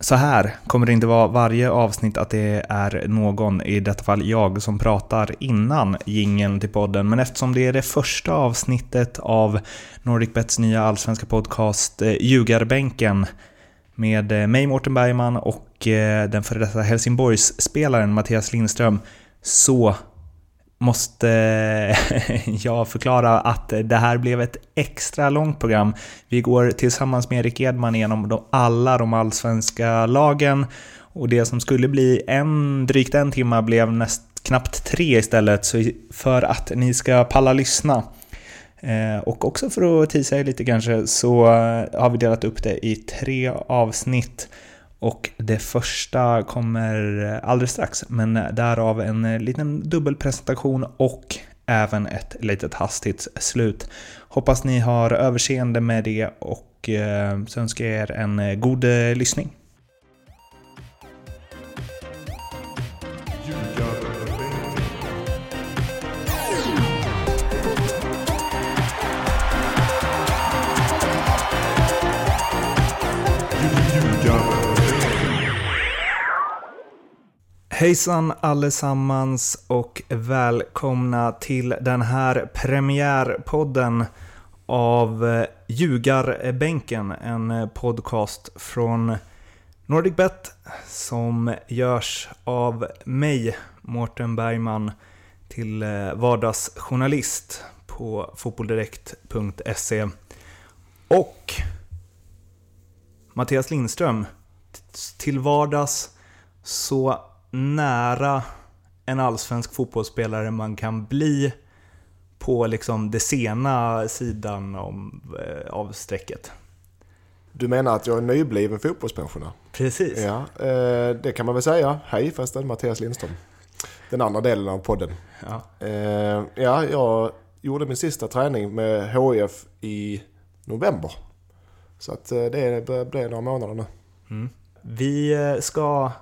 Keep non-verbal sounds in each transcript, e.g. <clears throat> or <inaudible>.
Så här kommer det inte vara varje avsnitt att det är någon, i detta fall jag, som pratar innan jingeln till podden. Men eftersom det är det första avsnittet av NordicBets nya allsvenska podcast eh, Ljugarbänken med eh, mig Mårten Bergman och eh, den före detta Helsingborgs-spelaren Mattias Lindström så måste <laughs> jag förklara att det här blev ett extra långt program. Vi går tillsammans med Erik Edman igenom alla de allsvenska lagen och det som skulle bli en, drygt en timme blev näst, knappt tre istället, så för att ni ska palla lyssna eh, och också för att tisa er lite kanske så har vi delat upp det i tre avsnitt. Och det första kommer alldeles strax, men därav en liten dubbelpresentation och även ett litet hastigt slut. Hoppas ni har överseende med det och eh, så önskar jag er en eh, god eh, lyssning. Hejsan allesammans och välkomna till den här premiärpodden av eh, Ljugarbänken, en eh, podcast från NordicBet som görs av mig, Mårten Bergman, till eh, vardagsjournalist på fotbolldirekt.se och Mattias Lindström, till vardags så nära en allsvensk fotbollsspelare man kan bli på liksom det sena sidan om, eh, av strecket. Du menar att jag är nybliven fotbollspensionär? Precis. Ja, eh, det kan man väl säga. Hej förresten, Mattias Lindström. Den andra delen av podden. Ja, eh, ja jag gjorde min sista träning med HIF i november. Så att det börjar bli några månader nu. Mm. Vi ska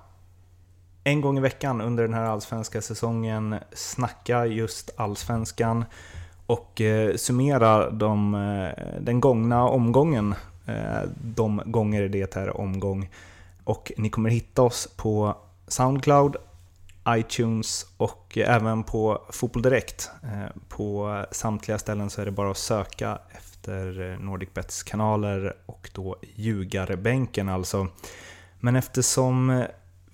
en gång i veckan under den här allsvenska säsongen snacka just allsvenskan och eh, summera de, eh, den gångna omgången, eh, de gånger det är omgång. Och ni kommer hitta oss på Soundcloud, iTunes och även på Fotboll Direkt. Eh, på samtliga ställen så är det bara att söka efter eh, NordicBets kanaler och då ljugarbänken alltså. Men eftersom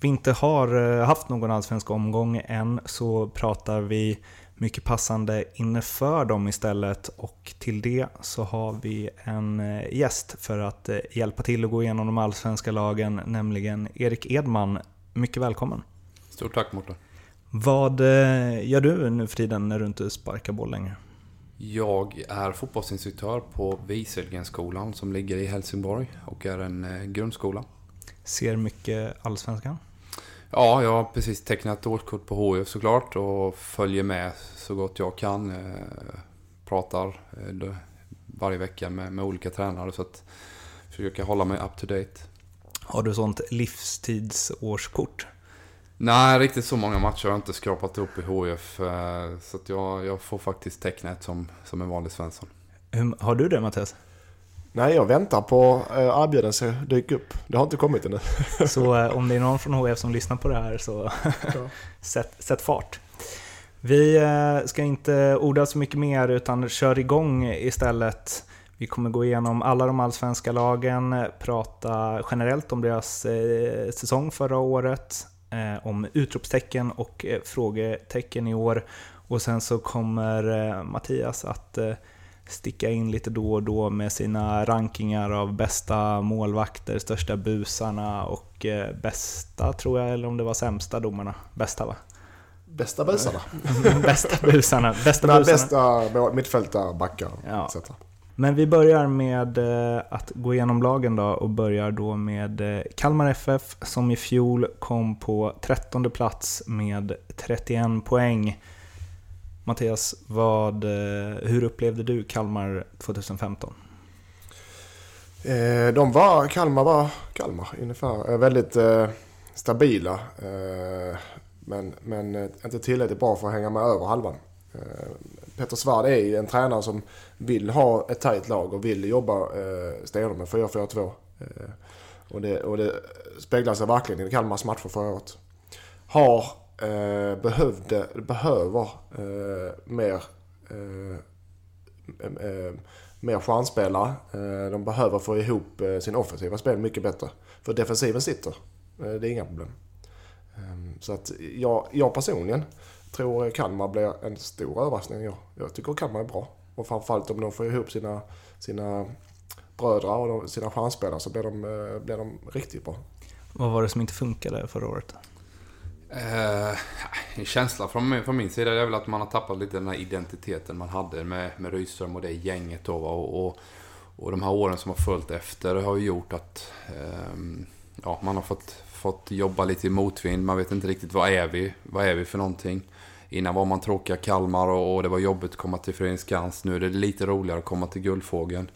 vi inte har eh, haft någon allsvensk omgång än så pratar vi mycket passande inför dem istället och till det så har vi en eh, gäst för att eh, hjälpa till att gå igenom de allsvenska lagen, nämligen Erik Edman. Mycket välkommen! Stort tack Mårten! Vad gör du nu för tiden när du inte sparkar boll längre? Jag är fotbollsinstruktör på Wieselgrenskolan som ligger i Helsingborg och är en grundskola. Ser mycket Allsvenskan? Ja, jag har precis tecknat årskort på HIF såklart och följer med så gott jag kan. Eh, pratar eh, varje vecka med, med olika tränare så att försöka hålla mig up to date. Har du sånt livstidsårskort? Nej, riktigt så många matcher har jag inte skrapat upp i HIF. Eh, så jag, jag får faktiskt teckna ett som, som en vanlig Svensson. Har du det Mattias? Nej, jag väntar på eh, erbjudanden att dyka upp. Det har inte kommit ännu. <laughs> så eh, om det är någon från HF som lyssnar på det här så <laughs> sätt, sätt fart. Vi eh, ska inte orda så mycket mer utan kör igång istället. Vi kommer gå igenom alla de allsvenska lagen, prata generellt om deras säsong förra året, om utropstecken och frågetecken i år. Och sen så kommer Mattias att sticka in lite då och då med sina rankingar av bästa målvakter, största busarna och eh, bästa, tror jag, eller om det var sämsta domarna. Bästa va? Bästa busarna? <laughs> bästa busarna. Bästa, busarna. bästa mittfältare, backar ja. etc. Men vi börjar med eh, att gå igenom lagen då och börjar då med eh, Kalmar FF som i fjol kom på 13 plats med 31 poäng. Mattias, vad, eh, hur upplevde du Kalmar 2015? Eh, de var, Kalmar var Kalmar ungefär. Eh, väldigt stabila. Men, men inte tillräckligt bra för att hänga med över halvan. Petter Svärd är ju en tränare som vill ha ett tajt lag och vill jobba stenhårt med 4-4-2. Och det, och det speglar sig verkligen i Kalmars matcher förra året. Har, eh, behövde, behöver eh, mer, eh, eh, eh mer chansspelare. Eh, de behöver få ihop eh, sin offensiva spel mycket bättre. För defensiven sitter. Eh, det är inga problem. Ehm, så att jag, jag personligen tror Kalmar blir en stor överraskning. Jag, jag tycker Kalmar är bra. Och framförallt om de får ihop sina, sina bröder och sina chansspelare så blir de, blir de riktigt bra. Vad var det som inte funkade förra året? Eh, en känsla från min, från min sida är väl att man har tappat lite den här identiteten man hade med, med Rydström och det gänget då. Och, och, och de här åren som har följt efter har ju gjort att eh, ja, man har fått, fått jobba lite i motvind. Man vet inte riktigt vad är vi? Vad är vi för någonting? Innan var man tråkiga Kalmar och, och det var jobbigt att komma till Föreningskrans. Nu är det lite roligare att komma till Guldfågeln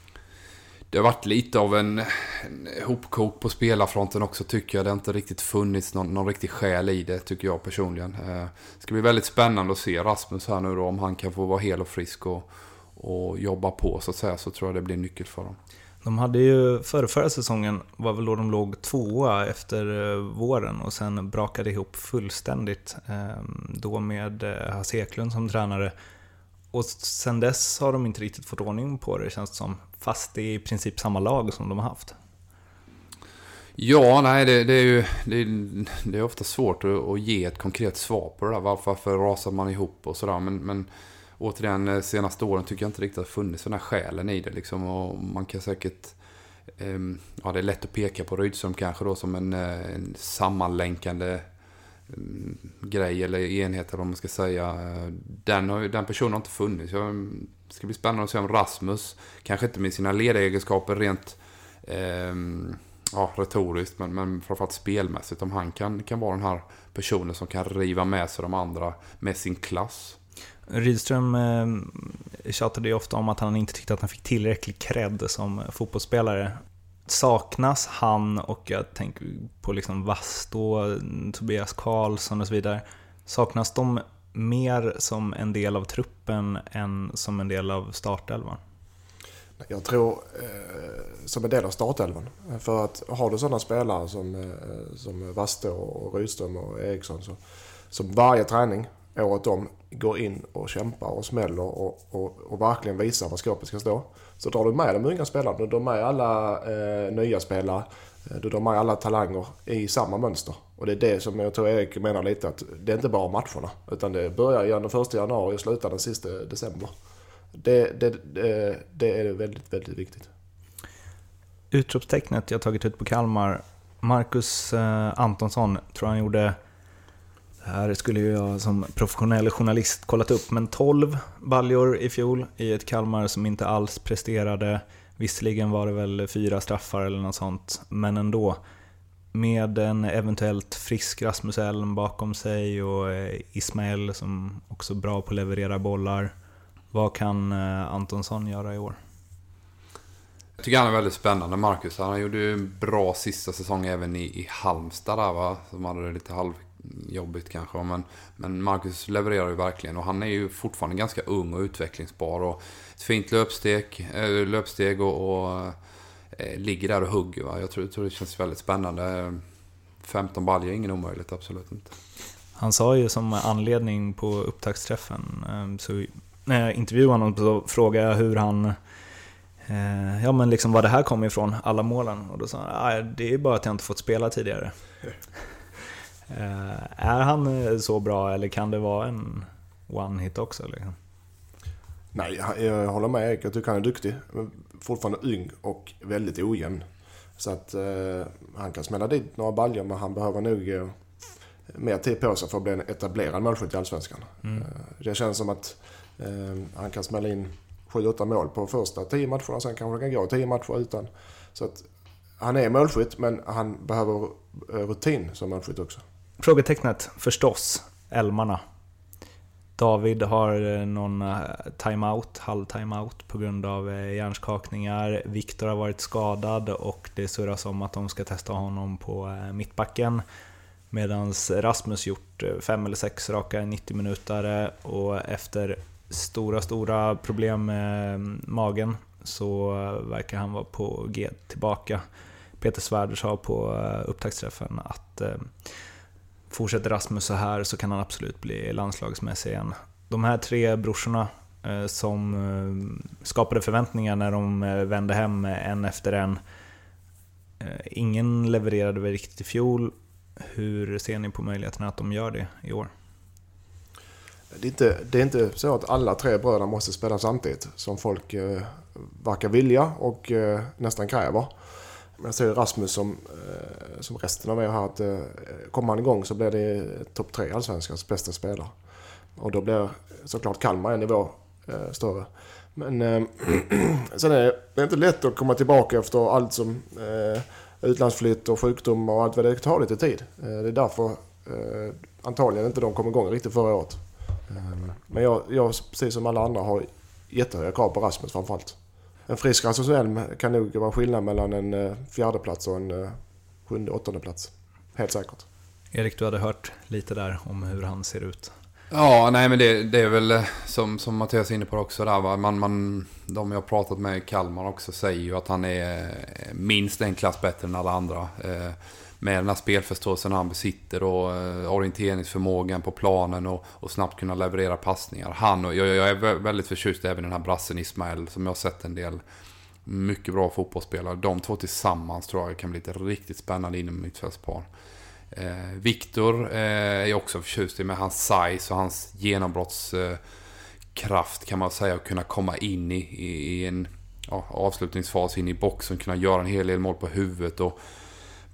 det har varit lite av en, en hopkok på spelarfronten också tycker jag. Det har inte riktigt funnits någon, någon riktig själ i det tycker jag personligen. Eh, det ska bli väldigt spännande att se Rasmus här nu då. Om han kan få vara hel och frisk och, och jobba på så att säga. Så tror jag det blir nyckel för dem. De hade ju förra, förra säsongen, var väl då de låg tvåa efter eh, våren och sen brakade ihop fullständigt. Eh, då med eh, Hasse Eklund som tränare. Och sen dess har de inte riktigt fått ordning på det känns det som. Fast det är i princip samma lag som de har haft. Ja, nej, det, det är ju det är, det är ofta svårt att, att, ge ett konkret svar på det där. Varför, varför rasar man ihop och sådär. Men, men återigen, de senaste åren tycker jag inte riktigt att det har funnits den här själen i det. Liksom. Och man kan säkert... Eh, ja, det är lätt att peka på Rydström kanske då som en, eh, en sammanlänkande Eh, grej eller enhet eller vad man ska säga. Den, har, den personen har inte funnits. Jag det ska bli spännande att se om Rasmus, kanske inte med sina ledaregenskaper rent eh, ja, retoriskt, men, men framförallt spelmässigt, om han kan, kan vara den här personen som kan riva med sig de andra med sin klass. Rydström eh, tjatade ju ofta om att han inte tyckte att han fick tillräcklig cred som fotbollsspelare. Saknas han, och jag tänker på liksom Vasto, Tobias Karlsson och så vidare, saknas de mer som en del av truppen än som en del av startelvan? Jag tror eh, som en del av startelvan. För att har du sådana spelare som, eh, som Vasto och Rydström och Eriksson så, som varje träning året om går in och kämpar och smäller och, och, och verkligen visar var skåpet ska stå. Så drar du med de unga spelarna, du drar med alla eh, nya spelare eh, du drar med alla talanger i samma mönster. Och det är det som jag tror Erik menar lite att det är inte bara matcherna. Utan det börjar igen den första januari och slutar den sista december. Det, det, det, det är väldigt, väldigt viktigt. Utropstecknet jag tagit ut på Kalmar. Marcus eh, Antonsson tror han gjorde, här skulle ju jag som professionell journalist kollat upp, men 12 baljor i fjol i ett Kalmar som inte alls presterade Visserligen var det väl fyra straffar eller något sånt, men ändå. Med en eventuellt frisk Rasmus Elm bakom sig och eh, Ismael som också är bra på att leverera bollar. Vad kan eh, Antonsson göra i år? Jag tycker han är väldigt spännande, Marcus. Han gjorde ju en bra sista säsong även i, i Halmstad där va, som hade det lite halvjobbigt kanske. Men, men Marcus levererar ju verkligen och han är ju fortfarande ganska ung och utvecklingsbar. Och ett fint löpsteg, äh, löpsteg och, och äh, ligger där och hugger. Va? Jag tror, tror det känns väldigt spännande. 15 baljor är ingen omöjligt, absolut inte. Han sa ju som anledning på upptaktsträffen, ehm, så när jag intervjuade honom så frågade jag hur han eh, Ja men liksom var det här kom ifrån, alla målen. Och då sa han det är bara att jag inte fått spela tidigare. <laughs> är han så bra eller kan det vara en one-hit också? Liksom? Nej, jag håller med Erik. Jag tycker han är duktig. Men fortfarande ung och väldigt ojämn. Så att eh, han kan smälla dit några baljor men han behöver nog eh, mer tid på sig för att bli en etablerad målskytt i Allsvenskan. Mm. Eh, det känns som att eh, han kan smälla in 7-8 mål på första 10 matcherna. Sen kanske det kan gå 10 matcher utan. Så att han är målskytt men han behöver eh, rutin som målskytt också. Frågetecknet förstås, älmarna. David har eh, någon eh, timeout, halv timeout på grund av eh, hjärnskakningar. Viktor har varit skadad och det surras om att de ska testa honom på mittbacken. Medan Rasmus gjort fem eller sex raka 90 minuter och efter stora, stora problem med mm, magen så verkar han vara på G tillbaka. Peter Svärd sa på upptaktsträffen att eh, fortsätter Rasmus så här så kan han absolut bli landslagsmässig igen. De här tre brorsorna eh, som eh, skapade förväntningar när de eh, vände hem en efter en. Ingen levererade väl riktigt i fjol. Hur ser ni på möjligheterna att de gör det i år? Det är, inte, det är inte så att alla tre bröderna måste spela samtidigt som folk eh, verkar vilja och eh, nästan kräver. Men jag ser Rasmus som, eh, som resten av er här att eh, kommer han igång så blir det topp tre allsvenskans bästa spelare. Och då blir såklart Kalmar en nivå eh, större. Men eh, <clears throat> sen är det inte lätt att komma tillbaka efter allt som eh, utlandsflytt och sjukdom och allt vad det tar lite tid. Eh, det är därför eh, antagligen inte de kom igång riktigt förra året. Men jag, jag, precis som alla andra, har jättehöga krav på Rasmus framförallt. En frisk Rasmus Elm kan nog vara skillnad mellan en fjärde plats och en sjunde, åttonde plats. Helt säkert. Erik, du hade hört lite där om hur han ser ut. Ja, nej men det, det är väl eh, som, som Mattias är inne på också där. Va? Man, man, de jag har pratat med i Kalmar också säger ju att han är eh, minst en klass bättre än alla andra. Eh, med den här spelförståelsen han besitter och eh, orienteringsförmågan på planen och, och, snabbt kunna leverera passningar. Han och jag, jag är väldigt förtjust även i den här brassen Ismael som jag har sett en del mycket bra fotbollsspelare. De två tillsammans tror jag kan bli ett riktigt spännande inom mittfältspar. Eh, Viktor eh, är också förtjust i med hans size och hans genombrottskraft kan man säga. Att kunna komma in i, i, i en ja, avslutningsfas in i boxen, kunna göra en hel del mål på huvudet och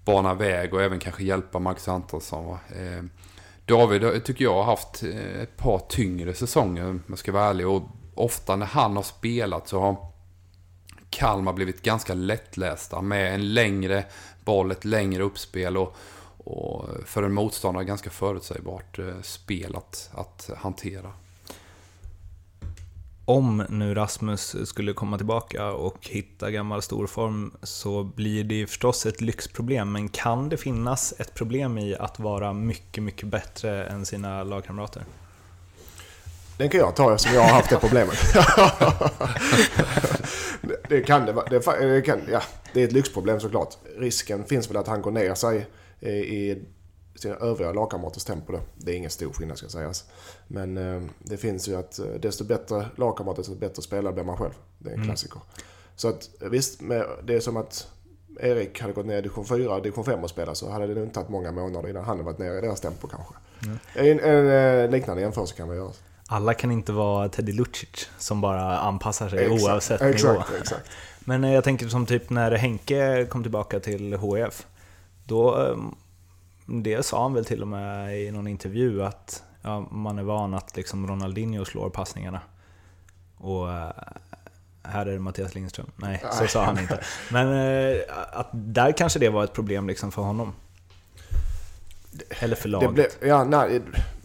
bana väg och även kanske hjälpa Max Antonsson. Eh, David tycker jag har haft eh, ett par tyngre säsonger om jag ska vara ärlig. Och ofta när han har spelat så har Kalmar blivit ganska lättlästa med en längre boll, ett längre uppspel och, och för en motståndare ganska förutsägbart eh, spel att, att hantera. Om nu Rasmus skulle komma tillbaka och hitta gammal storform så blir det förstås ett lyxproblem, men kan det finnas ett problem i att vara mycket, mycket bättre än sina lagkamrater? Den kan jag ta eftersom jag har haft det problemet. <laughs> det kan det, det, det, kan, ja, det är ett lyxproblem såklart. Risken finns väl att han går ner sig i sina övriga lagkamraters tempo. Då. Det är ingen stor skillnad ska sägas. Men eh, det finns ju att eh, desto bättre lagkamrater, desto bättre spelare blir man själv. Det är en mm. klassiker. Så att visst, med, det är som att Erik hade gått ner i division 4, division 5 och spelat så hade det nog inte tagit många månader innan han hade varit nere i deras tempo kanske. Mm. En, en, en, eh, liknande jämförelse kan man göra. Alla kan inte vara Teddy Lucic som bara anpassar sig exakt, oavsett exakt, nivå. Exakt. Men jag tänker som typ när Henke kom tillbaka till HF. Då, det sa han väl till och med i någon intervju att ja, man är van att liksom Ronaldinho slår passningarna. Och eh, här är det Mattias Lindström. Nej, så sa han inte. Men eh, att där kanske det var ett problem liksom för honom. Eller för laget. Blev, ja, nej,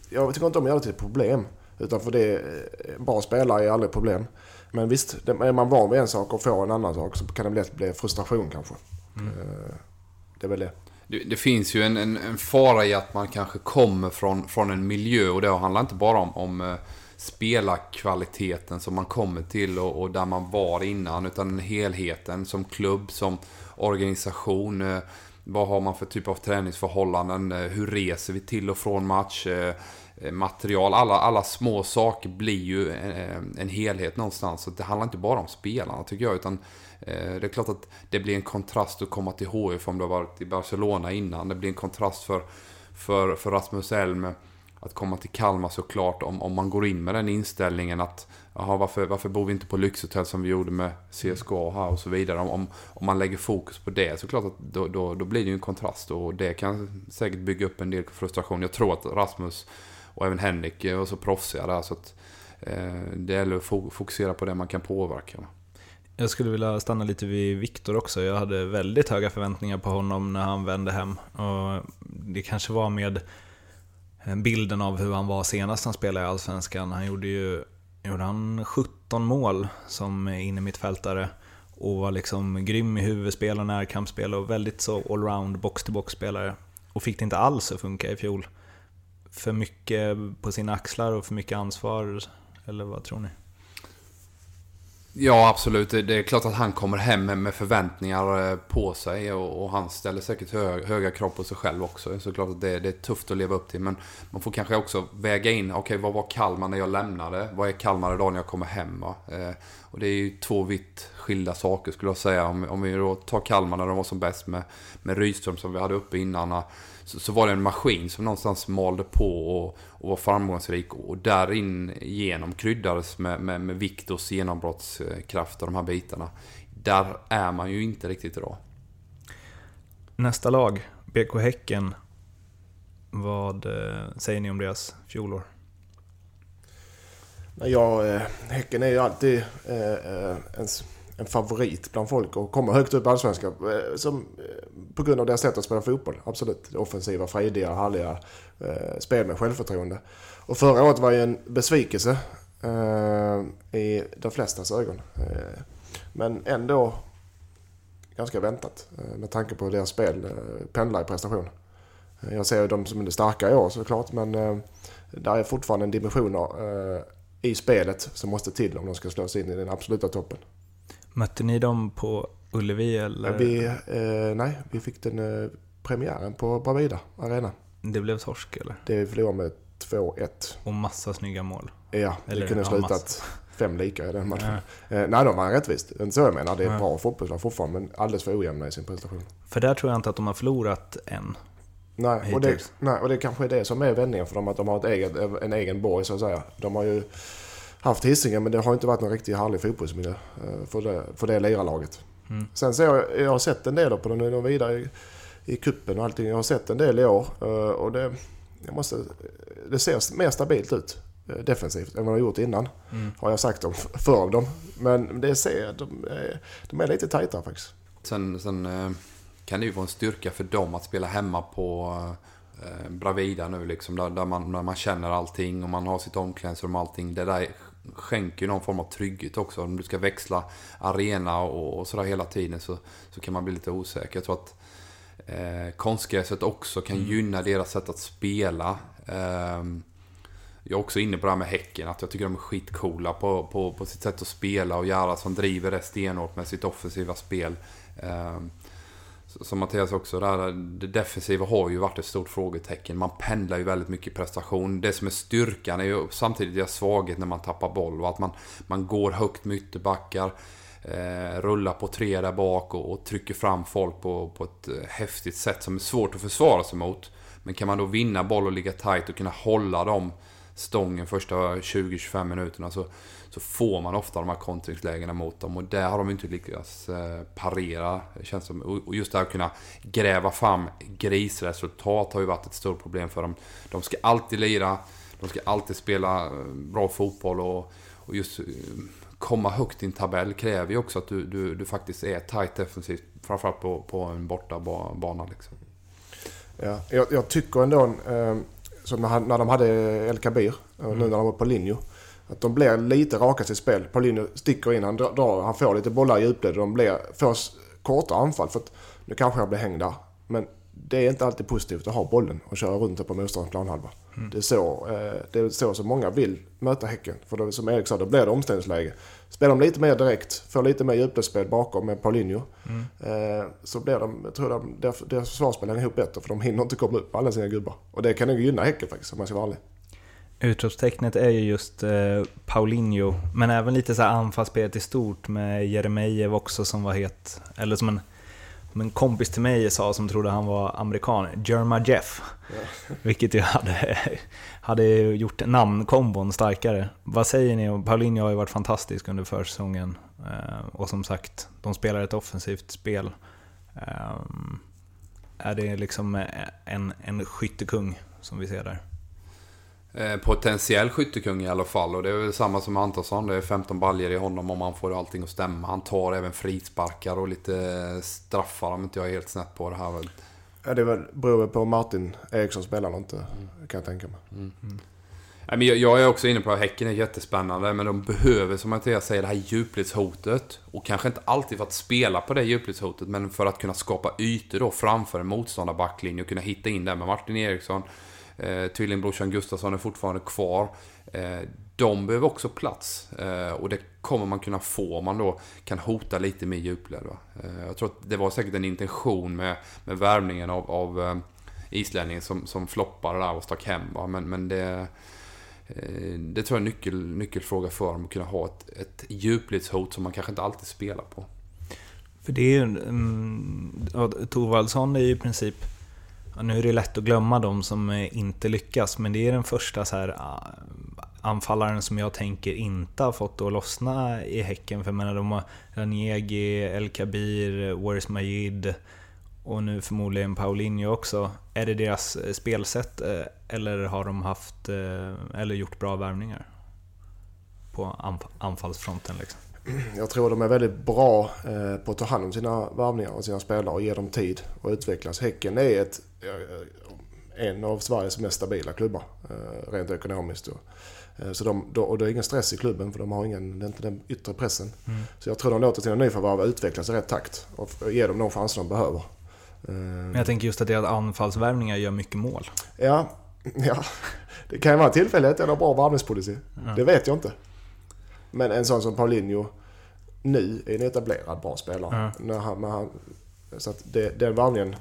jag tycker inte om att göra det till ett problem. Utan för det, eh, bra spelare är aldrig problem. Men visst, är man van vid en sak och får en annan sak så kan det lätt bli frustration kanske. Mm. Det är väl det. Det, det finns ju en, en, en, fara i att man kanske kommer från, från en miljö och det handlar inte bara om, om eh, spelarkvaliteten som man kommer till och, och, där man var innan utan helheten som klubb, som organisation. Eh, vad har man för typ av träningsförhållanden? Eh, hur reser vi till och från match? material, alla, alla små saker blir ju en, en helhet någonstans. Så det handlar inte bara om spelarna tycker jag, utan Eh, det är klart att det blir en kontrast att komma till HIF om du har varit i Barcelona innan. Det blir en kontrast för, för, för Rasmus Elm att komma till Kalmar såklart om, om man går in med den inställningen att aha, varför, varför bor vi inte på lyxhotell som vi gjorde med CSKA här och så vidare. Om, om man lägger fokus på det såklart att då, då, då blir det ju en kontrast och det kan säkert bygga upp en del frustration. Jag tror att Rasmus och även Henrik var så proffsiga där så att eh, det gäller att fokusera på det man kan påverka. Jag skulle vilja stanna lite vid Viktor också. Jag hade väldigt höga förväntningar på honom när han vände hem. Och det kanske var med eh, bilden av hur han var senast han spelade i Allsvenskan. Han gjorde ju gjorde han 17 mål som innermittfältare och var liksom grym i huvudspel och närkampsspel och väldigt så allround box-to-box-spelare. Och fick det inte alls att funka i fjol. För mycket på sina axlar och för mycket ansvar, eller vad tror ni? Ja, absolut. Det är klart att han kommer hem med förväntningar eh, på sig och, han ställer säkert höga krav på sig själv också. Så klart att det, är tufft att leva upp till. Men man får kanske också väga in, okej okay, vad var Kalmar när jag lämnade? Vad är Kalmar idag när jag kommer hem? Eh, och det är ju två vitt skilda saker skulle jag säga. Om, om vi då tar Kalmar när de var som bäst med, med Rydström som vi hade uppe innan eh, så, så var det en maskin som någonstans malde på och, och var framgångsrik. Och där in igenom kryddades med, med, med Viktors genombrottskraft och de här bitarna. Där är man ju inte riktigt idag. Nästa lag, BK Häcken. Vad eh, säger ni om deras fjolår? Ja, eh, Häcken är ju alltid eh, en en favorit bland folk och kommer högt upp i Allsvenskan. Som, på grund av deras sätt att spela fotboll. Absolut. Offensiva, frejdiga, härliga eh, spel med självförtroende. Och förra året var ju en besvikelse eh, i de flestas ögon. Eh, men ändå ganska väntat eh, med tanke på deras spel eh, pendlar i prestation. Eh, jag ser dem som är starka i år såklart men eh, där är fortfarande en dimension eh, i spelet som måste till om de ska slå sig in i den absoluta toppen. Mötte ni dem på Ullevi eller? Vi, eh, nej, vi fick den eh, premiären på Bravida Arena. Det blev torsk eller? Det förlorade med 2-1. Och massa snygga mål? Ja, det eller, kunde ja, slutat massa. fem lika i den matchen. Ja. Eh, nej, de var rättvist. Inte så jag menar. Det är ja. bra fotbollslag fortfarande, men alldeles för ojämna i sin prestation. För där tror jag inte att de har förlorat än. Nej och, det, nej, och det kanske är det som är vändningen för dem, att de har ett eget, en egen borg så att säga. De har ju haft Hisingen men det har inte varit någon riktigt härlig fotbollsmiljö eh, för det, för det lirarlaget. Mm. Sen så jag, jag har sett en del på den nu vidare i, i kuppen och allting. Jag har sett en del i år eh, och det, jag måste, det ser mer stabilt ut eh, defensivt än vad de har gjort innan. Mm. Har jag sagt om, för dem. Men det ser, de, är, de är lite tajtare faktiskt. Sen, sen kan det ju vara en styrka för dem att spela hemma på Bravida nu liksom. Där, där, man, där man känner allting och man har sitt omklädningsrum och allting. Det där skänker någon form av trygghet också. Om du ska växla arena och, och sådär hela tiden så, så kan man bli lite osäker. Jag tror att eh, konstgräset också kan mm. gynna deras sätt att spela. Eh, jag är också inne på det här med Häcken, att jag tycker de är skitcoola på, på, på sitt sätt att spela och göra som driver det stenhårt med sitt offensiva spel. Eh, som Mattias också, där, det defensiva har ju varit ett stort frågetecken. Man pendlar ju väldigt mycket prestation. Det som är styrkan är ju samtidigt deras svaghet när man tappar boll. Och att man, man går högt med ytterbackar. Eh, rullar på tre där bak och, och, trycker fram folk på, på ett eh, häftigt sätt som är svårt att försvara sig mot. Men kan man då vinna boll och ligga tight och kunna hålla dem stången första 20-25 minuterna så, så får man ofta de här kontringslägena mot dem. Och där har de inte lyckats eh, parera. Känns som. Och just det här att kunna gräva fram grisresultat har ju varit ett stort problem för dem. De ska alltid lira, de ska alltid spela eh, bra fotboll och, och just eh, komma högt i en tabell kräver ju också att du, du, du faktiskt är tight defensivt. Framförallt på, på en bortabana liksom. Ja, jag, jag tycker ändå, eh, som när de hade El Kabir, mm. nu när de var på Linjo. Att de blir lite raka sitt spel. Paulinho sticker in, han, drar, han får lite bollar i djupled. De blir, får korta anfall. För att nu kanske jag blir hängd där. Men det är inte alltid positivt att ha bollen och köra runt på motståndarens planhalva. Mm. Det, är så, eh, det är så som många vill möta Häcken. För då, som Erik sa, då blir det omställningsläge. Spelar de lite mer direkt, får lite mer djupledsspel bakom med Paulinho. Mm. Eh, så blir de, jag tror de, deras, deras försvarsspel hänger ihop bättre. För de hinner inte komma upp alla sina gubbar. Och det kan nog gynna Häcken faktiskt, om man ska vara ärlig. Utropstecknet är ju just eh, Paulinho, men även lite så här anfallsspelet i stort med Jeremejeff också som var het. Eller som en, som en kompis till mig sa som trodde han var amerikan, Jerma Jeff. Ja. Vilket ju hade, hade gjort namnkombon starkare. Vad säger ni? Paulinho har ju varit fantastisk under försäsongen. Eh, och som sagt, de spelar ett offensivt spel. Eh, är det liksom en, en skyttekung som vi ser där? Eh, potentiell skyttekung i alla fall. Och det är väl samma som Antonsson. Det är 15 baljer i honom om han får allting att stämma. Han tar även frisparkar och lite straffar om inte jag är helt snett på det här. Ja, det väl, beror på Martin Eriksson spelar inte, mm. kan jag tänka mig. Mm. Mm. Jag är också inne på att Häcken är jättespännande, men de behöver, som Mattias säger, det här djupledshotet. Och kanske inte alltid för att spela på det djupledshotet, men för att kunna skapa ytor då framför en motståndarbacklinje och kunna hitta in där med Martin Eriksson. Eh, tvillingbrorsan Gustafsson är fortfarande kvar. Eh, de behöver också plats. Eh, och det kommer man kunna få om man då kan hota lite med djupled. Eh, jag tror att det var säkert en intention med, med värvningen av, av eh, islänningen som, som floppade där och stack hem. Va? Men, men det, eh, det tror jag är en nyckel, nyckelfråga för dem att kunna ha ett, ett djupledshot som man kanske inte alltid spelar på. För det är ju... Um, mm, Thorvaldsson är ju i princip... Nu är det lätt att glömma de som eh, inte lyckas, men det är den första så här ah, anfallaren som jag tänker inte har fått att lossna i Häcken. För jag menar, de har Ranegi, El Kabir, Waris Majid och nu förmodligen Paulinho också. Är det deras eh, spelsätt eh, eller har de haft eller gjort bra värvningar? På anfallsfronten liksom. Jag tror de är väldigt bra på att ta hand om sina värvningar och sina spelare och ge dem tid att utvecklas. Häcken är ett, en av Sveriges mest stabila klubbar rent ekonomiskt. Så de, och det är ingen stress i klubben för de har ingen, det är inte den yttre pressen. Mm. Så jag tror de låter sina nyförvärv utvecklas i rätt takt och ge dem de chanser de behöver. Men jag tänker just att deras anfallsvärvningar gör mycket mål. Ja, <laughs> ja. det kan ju vara tillfället eller bra värvningspolicy. Ja. Det vet jag inte. Men en sån som Paulinho nu är en etablerad bra spelare. Ja. När han, när han, så att det, den värvningen...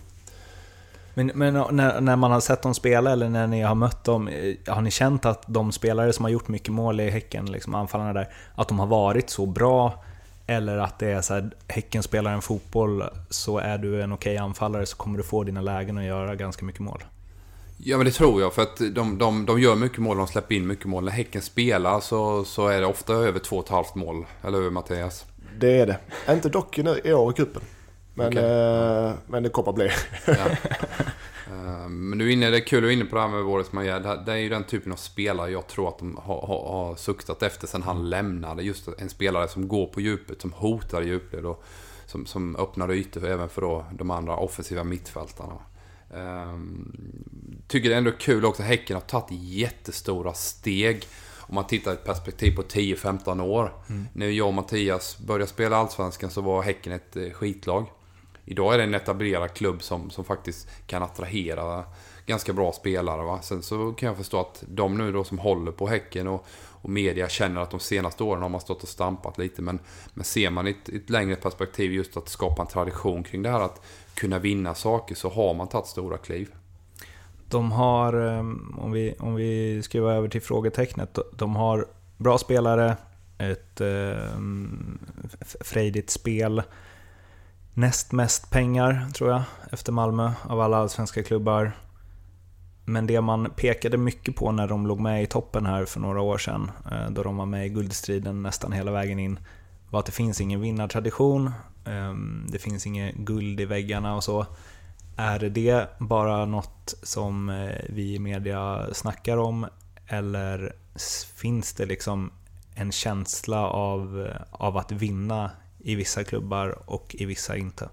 Men, men när, när, man har sett dem spela eller när ni har mött dem, eh, har ni känt att de spelare som har gjort mycket mål i Häcken, liksom anfallarna där, att de har varit så bra eller att det är så här, Häcken spelar en fotboll, så är du en okej anfallare så kommer du få dina lägen och göra ganska mycket mål. Ja men det tror jag, för att de, de, de gör mycket mål, de släpper in mycket mål. När Häcken spelar så, så är det ofta över två och ett halvt mål, eller hur Mattias? Det är det. Inte dock i år i cupen. Men, okay. eh, men det kommer att bli. Ja. Ehm, men du är inne, det är kul du är inne på det här med Boris Majed. Det är ju den typen av spelare jag tror att de har, har, har suktat efter sen han lämnade. Just en spelare som går på djupet, som hotar djupled och som, som öppnar ytor även för då de andra offensiva mittfältarna. Um, tycker det är ändå kul också Häcken har tagit jättestora steg. Om man tittar i ett perspektiv på 10-15 år. Mm. När jag och Mattias började spela Allsvenskan så var Häcken ett eh, skitlag. Idag är det en etablerad klubb som, som faktiskt kan attrahera ganska bra spelare. Va? Sen så kan jag förstå att de nu då som håller på Häcken och, och media känner att de senaste åren har man stått och stampat lite. Men, men ser man i ett, ett längre perspektiv just att skapa en tradition kring det här att kunna vinna saker så har man tagit stora kliv. De har, ehm, om vi, om vi skruvar över till frågetecknet, de har bra spelare, ett eh, frejdigt spel näst mest pengar, tror jag, efter Malmö av alla allsvenska klubbar. Men det man pekade mycket på när de låg med i toppen här för några år sedan, eh, då de var med i guldstriden nästan hela vägen in, var att det finns ingen vinnartradition, ehm, det finns inget guld i väggarna och så. Är det bara något som eh, vi i media snackar om, eller finns det liksom en känsla av, eh, av att vinna i vissa klubbar och i vissa inte.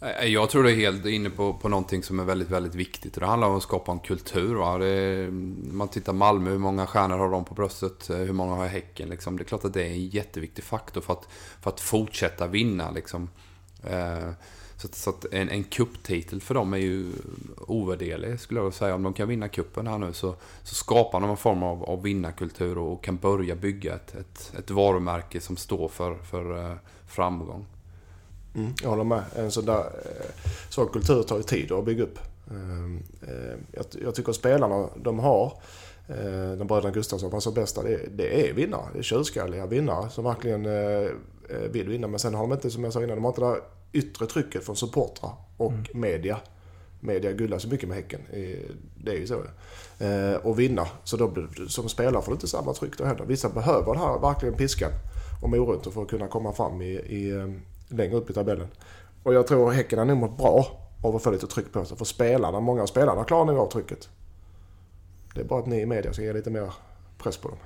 Eh, jag tror du är helt inne på, på någonting som är väldigt, väldigt viktigt. Det handlar om att skapa en kultur. Va? Är, man tittar Malmö, hur många stjärnor har de på bröstet? Eh, hur många har Häcken? Liksom. Det är klart att det är en jätteviktig faktor för att, för att fortsätta vinna. Liksom. Eh, så, så att en, en kupptitel för dem är ju ovärderlig skulle jag säga. Om de kan vinna kuppen här nu så, så skapar de en form av, av vinnarkultur och kan börja bygga ett, ett, ett varumärke som står för, för eh, framgång. Mm, jag håller med. En sån där eh, sån kultur tar ju tid att bygga upp. Ehm, eh, jag, jag tycker spelarna de har, eh, de bröderna Gustafsson, så bästa, det, det är vinnare. Det är tjurskalliga vinnare som verkligen vill vinna. Men sen har de inte, som jag sa innan, de har inte det där yttre trycket från supportrar och mm. media. Media gullar så mycket med Häcken. Det är ju så. Eh, och vinna. Så då, som spelare får du inte samma tryck då heller. Vissa behöver den här verkligen piskan och morötter för att kunna komma fram i, i, eh, längre upp i tabellen. Och jag tror Häcken har nog mått bra av att få lite tryck på sig. För spelarna, många av spelarna klarar nog av trycket. Det är bara att ni i media ska ge lite mer press på dem.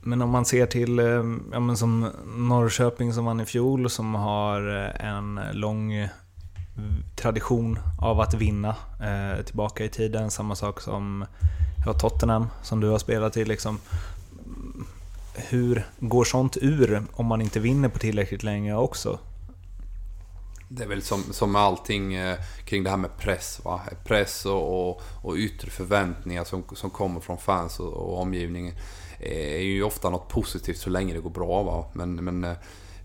Men om man ser till eh, ja, men som Norrköping som vann i fjol, som har eh, en lång eh, tradition av att vinna eh, tillbaka i tiden. Samma sak som ja, Tottenham, som du har spelat i. Liksom. Hur går sånt ur om man inte vinner på tillräckligt länge också? Det är väl som, som med allting eh, kring det här med press. Va? Press och, och, och yttre förväntningar som, som kommer från fans och, och omgivningen Eh, är ju ofta något positivt så länge det går bra. Va? Men, men eh,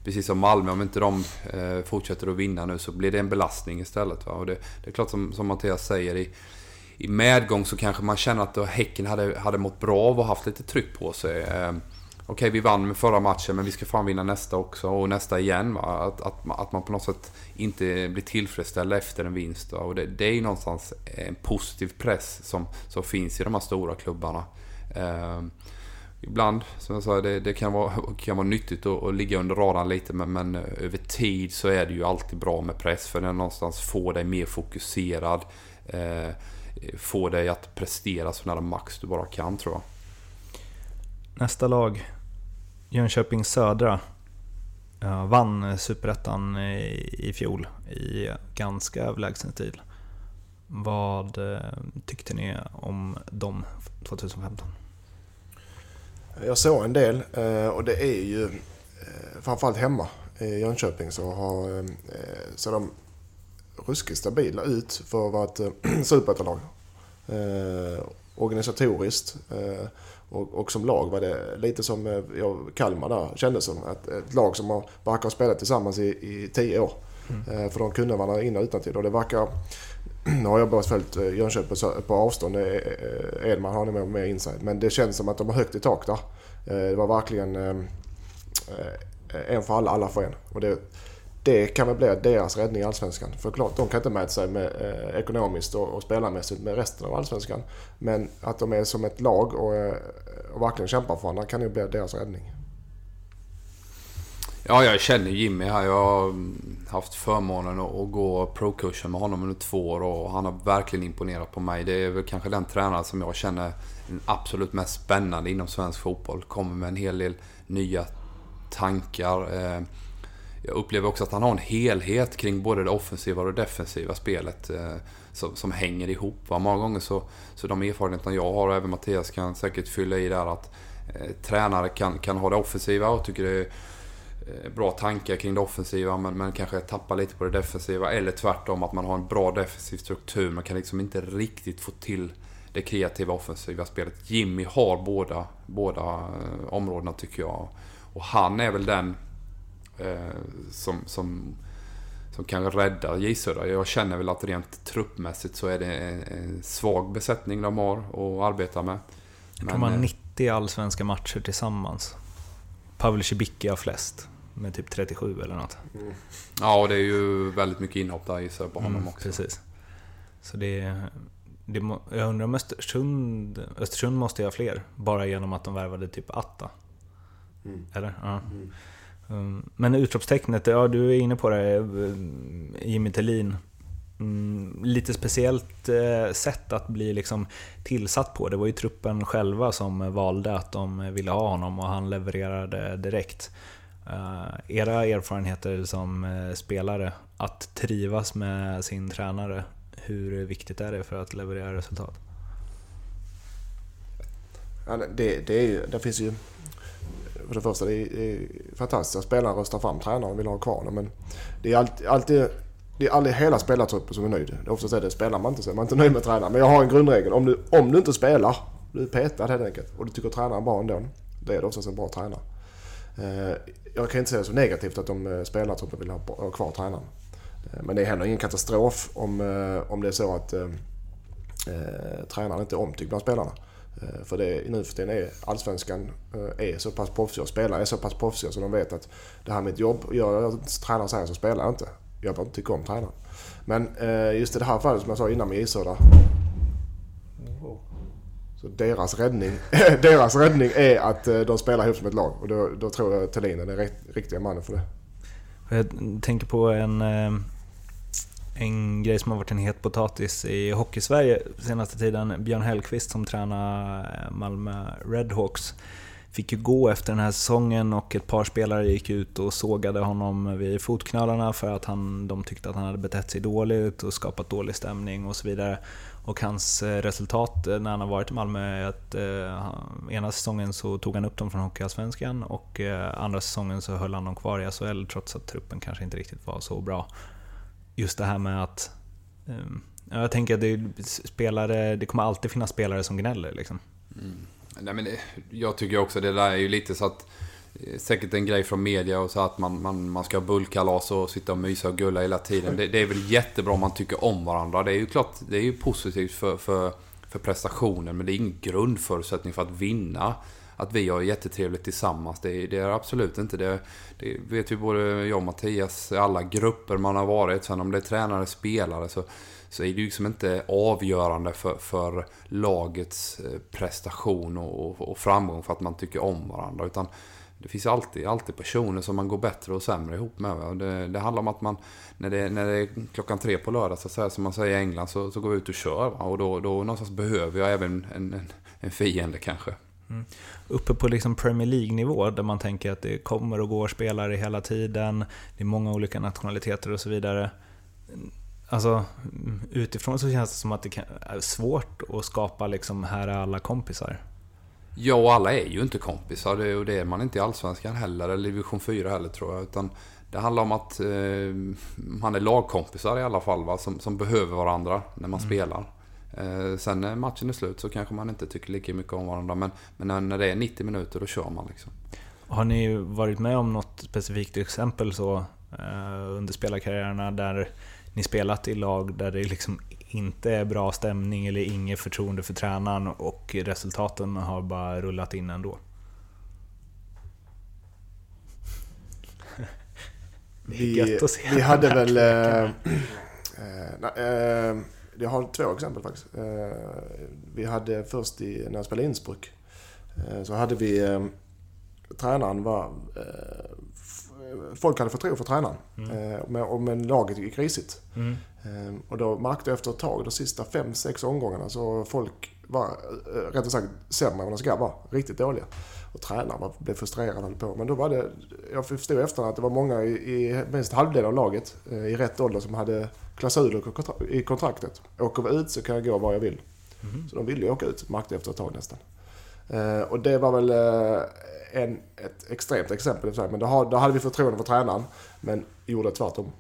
precis som Malmö, om inte de eh, fortsätter att vinna nu så blir det en belastning istället. Va? Och det, det är klart som, som Mattias säger, i, i medgång så kanske man känner att då Häcken hade, hade mått bra av och haft lite tryck på sig. Eh, Okej, okay, vi vann med förra matchen men vi ska fan vinna nästa också och nästa igen. Va? Att, att, att man på något sätt inte blir tillfredsställd efter en vinst. Va? Och det, det, är ju någonstans en positiv press som, som finns i de här stora klubbarna. Ehm, Ibland, som jag sa, det, det, kan, vara, kan vara nyttigt att, att ligga under radarn lite men, men, eh, över tid så är det ju alltid bra med press för den någonstans får dig mer fokuserad. Eh, får dig att prestera så nära max du bara kan tror jag. Nästa lag, Jönköping Södra, vann eh, Superettan i, i fjol i ganska överlägsen stil. Vad tyckte ni om dem 2015? Jag såg en del eh, och det är ju eh, framförallt hemma i Jönköping så har eh, så de ruskigt stabila ut för att vara ett <clears throat> superettanlag. Organisatoriskt och, och, som lag var det lite som Kalmar där kändes som. Ett, ett lag som har, verkar ha spelat tillsammans i, i tio år. Mm. För de kunde varandra in och utantill och det verkar <clears throat> nu har jag bara följt eh, Jönköping på avstånd. Eh, Edman har ni mer insight. Men det känns som att de har högt i tak där. Det var verkligen en för alla, alla för en. Och det, det kan väl bli deras räddning i Allsvenskan. För klart, de kan inte mäta sig med, eh, ekonomiskt och, och spelarmässigt med resten av Allsvenskan. Men att de är som ett lag och, och verkligen kämpar för varandra kan ju bli deras räddning. Ja, jag känner Jimmy här. Jag har haft förmånen att gå pro-kursen med honom under två år och han har verkligen imponerat på mig. Det är väl kanske den tränare som jag känner den absolut mest spännande inom svensk fotboll. Kommer med en hel del nya tankar. Eh, jag upplever också att han har en helhet kring både det offensiva och det defensiva spelet eh, som, som, hänger ihop. Många gånger så, så de erfarenheterna jag har och även Mattias kan säkert fylla i där att eh, tränare kan, kan ha det offensiva och tycker det är bra tankar kring det offensiva men, men kanske tappar lite på det defensiva. Eller tvärtom att man har en bra defensiv struktur men kan liksom inte riktigt få till det kreativa offensiva spelet. Jimmy har båda, båda eh, områdena tycker jag. Och han är väl den eh, som, som, som kan rädda J Södra. Jag känner väl att rent truppmässigt så är det en, en svag besättning de har att arbeta med. Jag tror man 90 eh, allsvenska matcher tillsammans. Pavel Cibicki har flest med typ 37 eller något. Mm. Ja, och det är ju väldigt mycket inhopp där gissar på honom mm, också. Precis. Så det, det, jag undrar om Östersund, Östersund måste ha fler, bara genom att de värvade typ Atta. Mm. Eller? Ja. Mm. Um, men utropstecknet, ja du är inne på det, Jimmy Tillin. Mm, lite speciellt eh, sätt att bli liksom tillsatt på. Det var ju truppen själva som valde att de ville ha honom och han levererade direkt. Eh, era erfarenheter som eh, spelare, att trivas med sin tränare, hur viktigt är det för att leverera resultat? Ja, det, det, är, det finns ju... För det första, det är, det är fantastiskt att spelarna röstar fram tränaren och vill ha kvar Men det är alltid, alltid det är aldrig hela spelartruppen som är nöjd. Oftast är det spelar man inte så är man inte nöjd med tränaren. Men jag har en grundregel. Om du, om du inte spelar, du är petad helt enkelt, och du tycker tränaren är bra ändå, då är det oftast en bra tränare. Eh, jag kan inte säga det som negativt att de eh, spelartruppen vill ha kvar tränaren. Eh, men det är heller ingen katastrof om, om det är så att eh, tränaren inte är omtyckt bland spelarna. För det, nu för tiden är allsvenskan är så pass proffsiga och spelare är så pass proffsiga så de vet att det här är mitt jobb. Gör jag tränaren säger så spelar jag inte. Jag bara inte tycker om tränaren. Men eh, just i det här fallet som jag sa innan med Isöda så deras räddning, <laughs> deras räddning är att eh, de spelar ihop som ett lag. Och då, då tror jag Thelin är den riktiga mannen för det. Jag tänker på en, eh, en grej som har varit en het potatis i Hockeysverige senaste tiden. Björn Hellkvist som tränar eh, Malmö Redhawks fick ju gå efter den här säsongen och ett par spelare gick ut och sågade honom vid fotknölarna för att han, de tyckte att han hade betett sig dåligt och skapat dålig stämning och så vidare. Och hans eh, resultat eh, när han har varit i Malmö är att eh, ena säsongen så tog han upp dem från Hockeyallsvenskan och eh, andra säsongen så höll han dem kvar i SHL trots att truppen kanske inte riktigt var så bra. just det här med att eh, jag tänker att det, spelare, det kommer alltid finnas spelare som gnäller. Liksom. Mm. Nej, men det, jag tycker också det där är ju lite så att eh, Säkert en grej från media och så att man, man, man ska ha bullkalas och sitta och mysa och gulla hela tiden. Det, det, är väl jättebra om man tycker om varandra. Det är ju klart, det är ju positivt för, för, för prestationen men det är ingen grundförutsättning för att vinna. Att vi har jättetrevligt tillsammans, det, det är absolut inte det. Det vet ju både jag och Mattias, alla grupper man har varit. Sen om det är tränare, spelare så så är det ju liksom inte avgörande för, för lagets eh, prestation och, och, framgång för att man tycker om varandra. Utan det finns alltid, alltid personer som man går bättre och sämre ihop med. Det, det handlar om att man, när det, när det är klockan tre på lördag, så att säga, som man säger i England, så, så går vi ut och kör. Va? Och då, då någonstans behöver jag även en, en, en fiende kanske. Mm. Uppe på liksom Premier League-nivå, där man tänker att det kommer och går spelare hela tiden, det är många olika nationaliteter och så vidare Alltså, utifrån så känns det som att det är svårt att skapa liksom, här är alla kompisar. Ja, och alla är ju inte kompisar. Det, och det är man inte i Allsvenskan heller, eller Division 4 heller tror jag. Utan det handlar om att eh, man är lagkompisar i alla fall, va? Som, som behöver varandra när man mm. spelar. Eh, sen när matchen är slut så kanske man inte tycker lika mycket om varandra. Men, men när det är 90 minuter, då kör man liksom. Har ni varit med om något specifikt exempel så eh, under spelarkarriärerna där ni spelat i lag där det liksom inte är bra stämning eller inget förtroende för tränaren och resultaten har bara rullat in ändå. <laughs> Vi, vi hade väl... <laughs> Äh, äh, jag har två exempel faktiskt. Vi hade först i, när jag spelade Innsbruck. Så hade vi... Tränaren var folk hade förtroende för tränaren. Mm. Eh, och men laget gick risigt. Mm. Eh, och då märkte jag efter ett tag, de sista fem, sex omgångarna, så folk var eh, rättare sagt sämre än de ska vara. Riktigt dåliga. Och tränaren var, blev frustrerad och på. Men då var det, jag förstod efter att det var många i, i minst halvdel av laget i rätt ålder som hade klausuler i kontraktet. Åker vi ut så kan jag gå var jag vill. Mm. Så de ville ju åka ut, märkte jag efter ett tag nästan. Och det var väl en, ett extremt exempel i men då, då hade vi förtroende för tränaren, men gjorde tvärtom.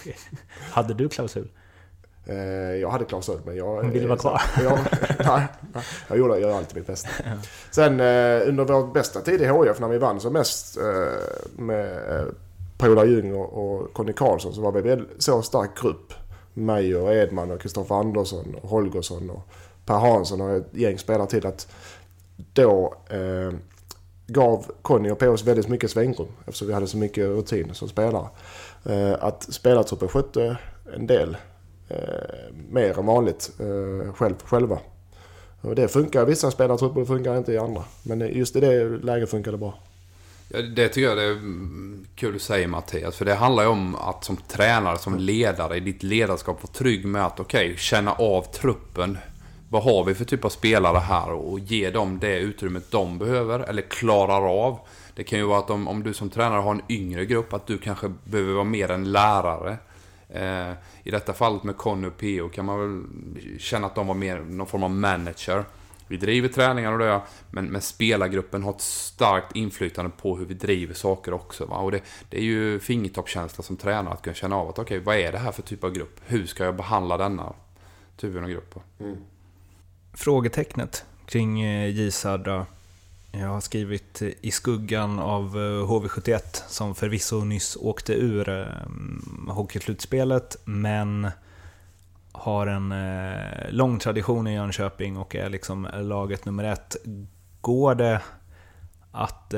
okay. <laughs> Hade du klausul? Eh, jag hade klausul, men jag... Hon ville vara kvar? <laughs> Jag, nej, jag gjorde jag alltid mitt bästa. <laughs> Sen eh, under vår bästa tid i HF, när vi vann som mest eh, med Paula Ljung och, Conny Karlsson, så var vi väl så stark grupp. Mig och Edman och Kristoffer Andersson och Holgersson och Per Hansson och ett gäng spelare till att då eh, gav Conny och POS väldigt mycket svängrum eftersom vi hade så mycket rutin som spelare. Eh, att spelartruppen skötte en del eh, mer än vanligt eh, själv, själva. Och det funkar i vissa spelartrupper, det funkar inte i andra. Men just i det läget funkar det bra. Ja, det tycker jag det är mm, kul att säga Mattias. För det handlar ju om att som tränare, som ledare i ditt ledarskap vara trygg med att okej, okay, känna av truppen vad har vi för typ av spelare här och ge dem det utrymmet de behöver eller klarar av. Det kan ju vara att om, om du som tränare har en yngre grupp, att du kanske behöver vara mer en lärare. Eh, I detta fallet med Conny och PO kan man väl känna att de var mer någon form av manager. Vi driver träningar och det, men, men spelargruppen har ett starkt inflytande på hur vi driver saker också. Va? Och det, det är ju fingertoppskänsla som tränare att kunna känna av att okej, okay, vad är det här för typ av grupp? Hur ska jag behandla denna typen av grupp? Mm frågetecknet kring eh, J Södra. Jag har skrivit eh, i skuggan av eh, HV71 som förvisso nyss åkte ur hockeyslutspelet men har en lång tradition i Jönköping och är liksom laget nummer ett. Går det att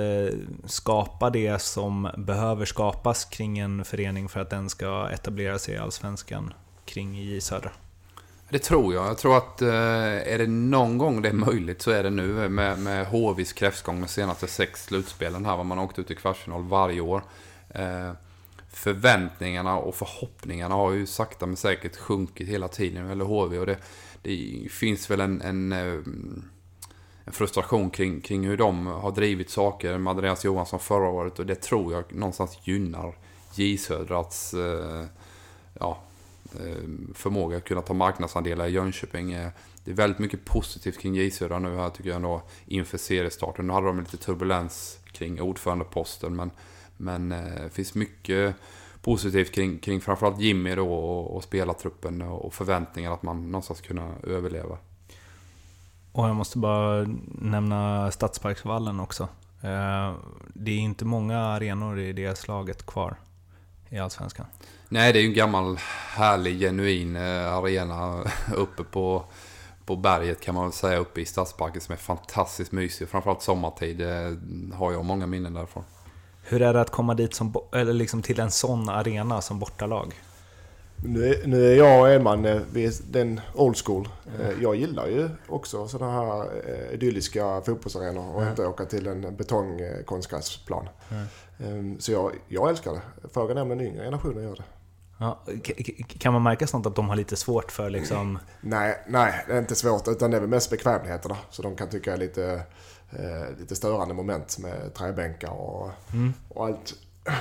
skapa det som behöver skapas kring en förening för att den ska etablera sig i Allsvenskan kring J Södra? Det tror jag. Jag tror att eh, är det någon gång det är möjligt så är det nu med, med HVs kräftgång de senaste sex slutspelen här. Man har åkt ut i kvartsfinal varje år. Eh, förväntningarna och förhoppningarna har ju sakta men säkert sjunkit hela tiden eller HV. Och det, det finns väl en, en, eh, en, frustration kring, kring hur de har drivit saker med Andreas Johansson förra året. Och det tror jag någonstans gynnar J Södrats eh, ja, Eh, förmåga att kunna ta marknadsandelar i Jönköping. Eh, det är väldigt mycket positivt kring J Södra nu här tycker jag ändå inför seriestarten. Nu hade de lite turbulens kring ordförandeposten men, men eh, det finns mycket positivt kring, kring framförallt Jimmy då och, och spelartruppen och förväntningar att man någonstans kunna överleva. Och jag måste bara nämna Stadsparksvallen också. Det är inte många arenor i det slaget kvar i Allsvenskan. Nej, det är ju en gammal härlig, genuin eh, arena <laughs> uppe på, på berget kan man väl säga, uppe i Stadsparken som är fantastiskt mysig. Framförallt sommartid har jag många minnen därifrån. Hur är det att komma dit som, eller liksom till en sån arena som bortalag? Nu är, nu är jag och Edman eh, den old school. Mm. Jag gillar ju också sådana här eh, idylliska fotbollsarenor och mm. inte åka till en betongkonstgräsplan. Mm. Så jag, jag älskar det. Frågan är om den yngre generationen gör det. Ja, kan man märka sånt att de har lite svårt för liksom... Nej, nej, det är inte svårt. Utan det är väl mest bekvämligheterna. Så de kan tycka är lite, eh, lite störande moment med träbänkar och, mm. och allt.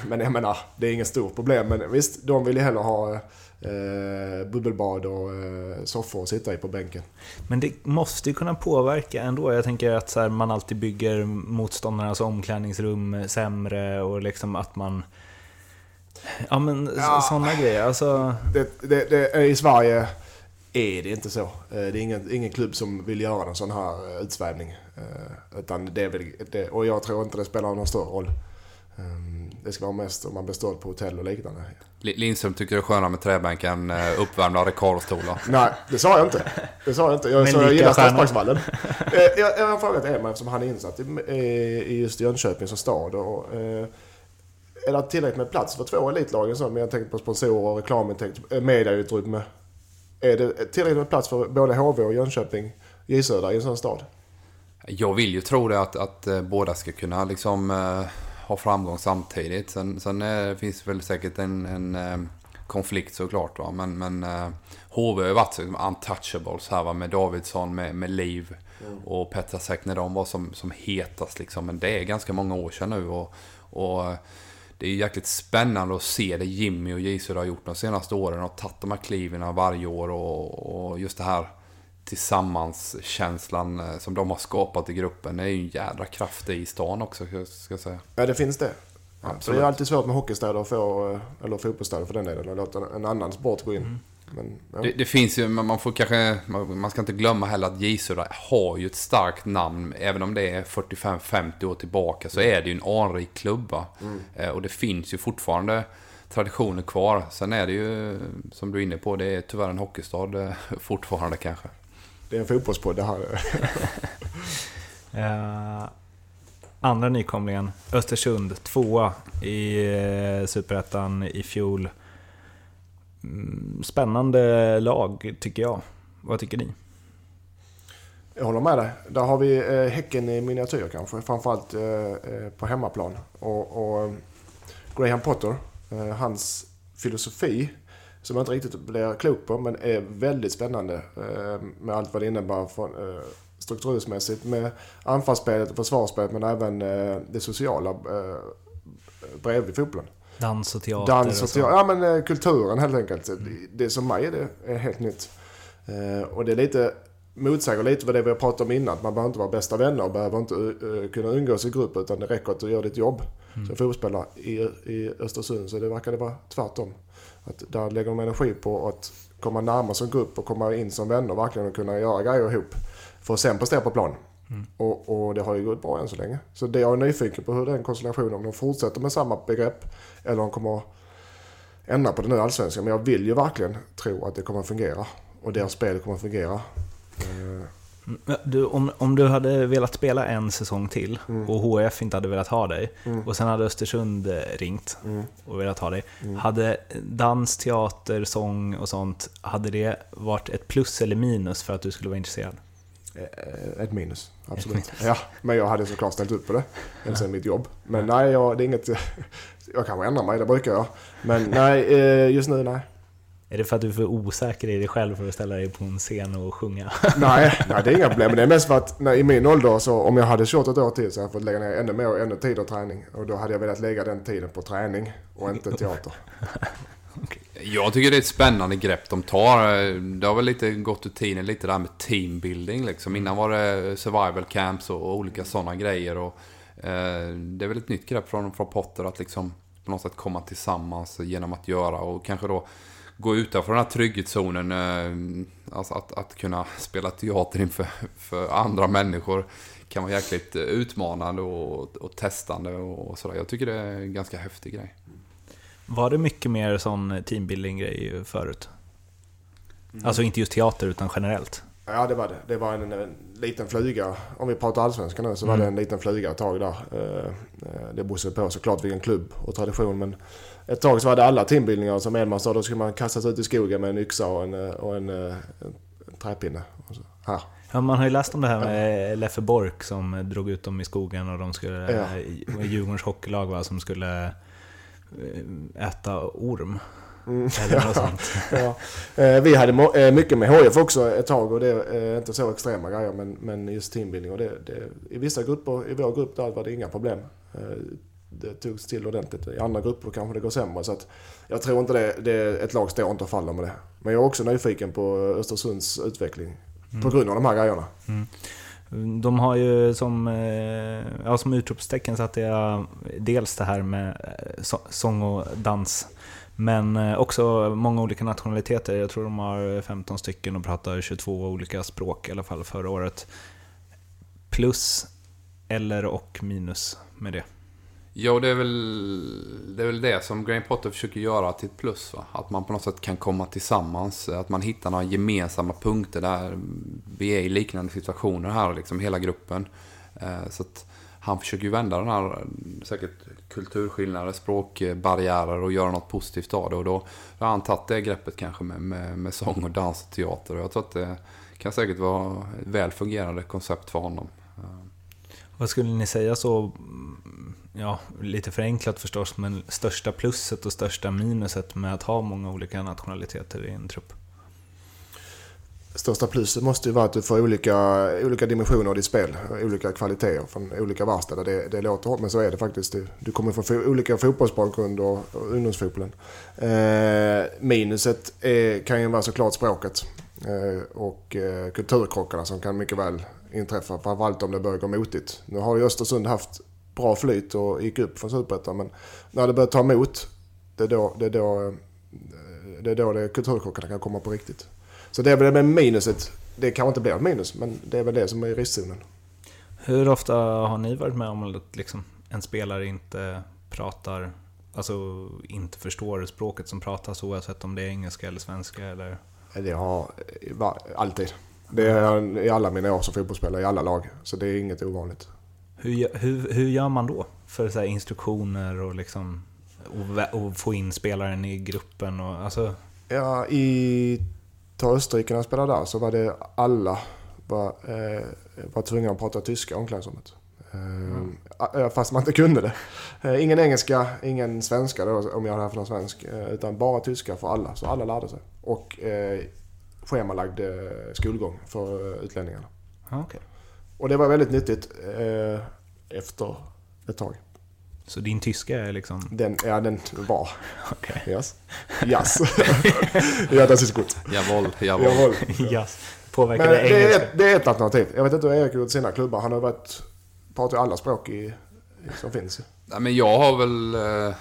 Men jag menar, det är inget stort problem. Men visst, de vill ju hellre ha eh, bubbelbad och eh, soffor att sitta i på bänken. Men det måste ju kunna påverka ändå. Jag tänker att så här, man alltid bygger motståndarnas omklädningsrum sämre och liksom att man... Ja men ja, sådana grejer. Alltså... Det, det, det, I Sverige är det inte så. Eh, det är ingen, ingen klubb som vill göra en sån här eh, utsvävning. Eh, utan det är väl, det, och jag tror inte det spelar någon större roll. Ehm, det ska vara mest om man består på hotell och liknande. Lindström tycker det är skönare med träbänk än uppvärmda rekordstolar. <laughs> Nej, det sa jag inte. Det sa jag inte. Jag, så jag gillar Stadsparksvallen. <laughs> jag, jag har frågat Edman eftersom han är insatt i, i just Jönköping som stad. Och, är det tillräckligt med plats för två elitlag? Men jag tänkte på sponsorer, reklamintäkter, mediautrymme. Är det tillräckligt med plats för både HV och Jönköping, J Södra i en sån stad? Jag vill ju tro det att, att eh, båda ska kunna liksom uh, ha framgång samtidigt. Sen, sen uh, finns det väl säkert en, en uh, konflikt såklart. Va? Men, men HV har ju varit liksom untouchables här va? med Davidsson, med, med Liv mm. och Petrasek när de var som, som hetast. Liksom. Men det är ganska många år sedan nu. och, och det är jäkligt spännande att se det Jimmy och J har gjort de senaste åren och tagit de här kliven varje år och, och just det här tillsammanskänslan eh, som de har skapat i gruppen. Det är ju en jädra kraft i stan också, ska jag säga. Ja, det finns det. Absolut. Det är alltid svårt med hockeystäder att få, eh, eller fotbollsstäder för den delen, att låta en annan sport gå in. Mm. Men, ja. det, det, finns ju, man får kanske, man ska inte glömma heller att J har ju ett starkt namn. Även om det är 45-50 år tillbaka så är det ju en anrik klubba. Mm. Eh, och det finns ju fortfarande traditioner kvar. Sen är det ju, som du är inne på, det är tyvärr en hockeystad eh, fortfarande kanske. Det är en fotbollspodd det här. uh, <laughs> andra nykomlingen, Östersund, tvåa i Superettan i fjol. Mm, spännande lag tycker jag. Vad tycker ni? Jag håller med dig. Där har vi eh, Häcken i miniatyr kanske. Framförallt eh, eh på hemmaplan. Och, och eh, Graham Potter, eh, hans filosofi som jag inte riktigt blir klok på men är väldigt spännande eh, med allt vad det innebär för, eh, strukturmässigt med anfallsspelet och försvarsspelet men även eh, det sociala bredvid fotbollen. Dans och teater Dans och, teater. Ja men eh, kulturen helt enkelt. Mm. Det som mig är det är helt nytt. Eh, och det är lite motsäger lite vad det vi har pratat om innan. Man behöver inte vara bästa vänner och behöver inte uh, kunna umgås i grupp utan det räcker att du gör ditt jobb. Mm. Som fotbollsspelare i, i Östersund så det verkar det vara tvärtom. Att där lägger de energi på att komma närmare som grupp och komma in som vänner verkligen och kunna göra grejer ihop. För att sen prestera på plan. Mm. Och, och, det har ju gått bra än så länge. Så det jag är nyfiken på hur den konstellationen, om de fortsätter med samma begrepp eller om de kommer ändra på det nu allsvenskan. Men jag vill ju verkligen tro att det kommer att fungera. Och deras spel kommer att fungera. Eh. Du, om, om du hade velat spela en säsong till mm. och HF inte hade velat ha dig mm. och sen hade Östersund eh, ringt mm. och velat ha dig. Mm. Hade dans, teater, sång och sånt, hade det varit ett plus eller minus för att du skulle vara intresserad? Eh, ett minus, absolut. Ett minus. Ja, men jag hade såklart ställt upp på det. Ända ja. mitt jobb. Men nej, jag, det är inget... Jag kanske ändrar mig, det brukar jag. Men nej, eh, just nu nej. Är det för att du är för osäker i dig själv för att ställa dig på en scen och sjunga? <laughs> Nej, nej det är inga problem. Men det är mest för att nej, i min ålder så om jag hade kört ett år till så hade jag fått lägga ner ännu mer ännu tid och träning. Och då hade jag velat lägga den tiden på träning och inte teater. <laughs> okay. Jag tycker det är ett spännande grepp de tar. Det har väl lite gått ur tiden lite där med teambuilding liksom. Innan var det survival camps och olika sådana grejer. Och, eh, det är väl ett nytt grepp från, från Potter att liksom på något sätt komma tillsammans genom att göra och kanske då gå utanför den här trygghetszonen. Eh, alltså att, att kunna spela teater inför för andra människor kan vara jäkligt utmanande och, och testande och sådär. Jag tycker det är en ganska häftig grej. Var det mycket mer sån teambuilding-grej förut? Mm. Alltså inte just teater utan generellt? Ja det var det. Det var en, en liten flyga. Om vi pratar allsvenskan nu så var det mm. en liten flyga ett tag där. Eh, eh, det beror på såklart vilken klubb och tradition men ett tag så var det alla teambildningar som Edman sa. Då skulle man kastas ut i skogen med en yxa och en, och en, en träpinne. Här. Ja, man har ju läst om det här med Leffe Bork som drog ut dem i skogen och de skulle, ja. Djurgårdens hockeylag va, som skulle eh, äta orm. Mm, Eller något <laughs> sånt. ja. Eh, vi hade eh, mycket med HF också ett tag och det är inte så extrema grejer men, men just teambuilding och det, det, i vissa grupper, i vår grupp där var det inga problem. Det togs till ordentligt. I andra grupper kanske det går sämre så att jag tror inte det, det ett lag står inte och faller med det. Men jag är också nyfiken på Östersunds utveckling mm. på grund av de här grejerna. Mm. De har ju som, eh, ja, som utropstecken satt jag eh, dels det här med eh, sång och dans. Men också många olika nationaliteter. Jag tror de har 15 stycken och pratar 22 olika språk i alla fall förra året. Plus eller och minus med det. Jo, det är, väl, det är väl det som Graham Potter försöker göra till ett plus. Va? Att man på något sätt kan komma tillsammans. Att man hittar några gemensamma punkter där vi är i liknande situationer här, liksom hela gruppen. Eh, så att han försöker ju vända den här säkert kulturskillnader, språkbarriärer och göra något positivt av det. Och då har han tagit det greppet kanske med, med, med sång och dans och teater. Och jag tror att det kan säkert vara ett väl fungerande koncept för honom. Eh, vad skulle ni säga så, ja, lite förenklat förstås, men största plusset och största minuset med att ha många olika nationaliteter i en trupp? Största pluset måste ju vara att du får olika, olika dimensioner av ditt spel. Olika kvaliteter från olika verkstäder. Det, det låter hårt men så är det faktiskt. Du kommer från olika fotbollsbakgrund och, och ungdomsfotbollen. Eh, minuset är, kan ju vara såklart språket. Eh, och eh, kulturkrockarna som kan mycket väl inträffa. Framförallt om det börjar gå motigt. Nu har ju Östersund haft bra flyt och gick upp från Superettan. Men när det börjar ta emot, det är då det, är då, eh, det, är då det kulturkrockarna kan komma på riktigt. Så det är väl det med minuset. Det kanske inte blir ett minus, men det är väl det som är i riskzonen. Hur ofta har ni varit med om att liksom en spelare inte pratar, alltså inte förstår språket som pratas oavsett om det är engelska eller svenska eller? Det har alltid. Det är i alla mina år som fotbollsspelare, i alla lag. Så det är inget ovanligt. Hur, hur, hur gör man då? För så instruktioner och liksom och, och få in spelaren i gruppen och alltså... Ja, i ta Österrike när jag spelade där så var det alla var, eh, var tvungna att prata tyska i omklädningsrummet. Mm. Fast man inte kunde det. Eh, ingen engelska, ingen svenska då, om jag hade haft någon svensk. Eh, utan bara tyska för alla. Så alla lärde sig. Och eh, schemalagd skolgång för utlänningarna. Okay. Och det var väldigt nyttigt eh, efter ett tag. Så din tyska är liksom... Den, ja, den var. <laughs> Okej. Okay. Yes. Yes. <laughs> ja, das ist gut. Jawohl, jawohl. jawohl. yes. Påverkar Men det, det, är ett, det är ett alternativ. Jag vet inte hur Erik har gjort sina klubbar. Han har varit... Pratar ju alla språk i, som finns. Nej, men jag har väl... Eh,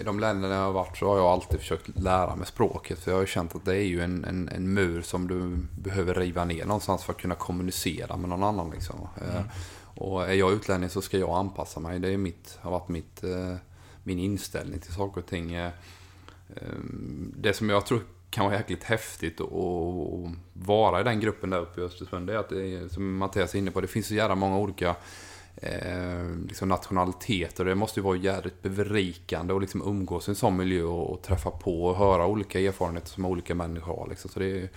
I de länderna jag har varit så har jag alltid försökt lära mig språket. För jag har ju känt att det är ju en, en, en mur som du behöver riva ner någonstans för att kunna kommunicera med någon annan. Liksom. Eh, mm. Och är jag utlänning så ska jag anpassa mig. Det är mitt, har varit mitt, eh, min inställning till saker och ting. Eh, det som jag tror kan vara jäkligt häftigt att vara i den gruppen där uppe i Östersund, det är att som Mattias är inne på, det finns så jävla många olika eh, liksom nationaliteter. Det måste ju vara jävligt berikande att liksom umgås i en sån miljö och, och, träffa på och höra olika erfarenheter som olika människor har. Liksom. Så det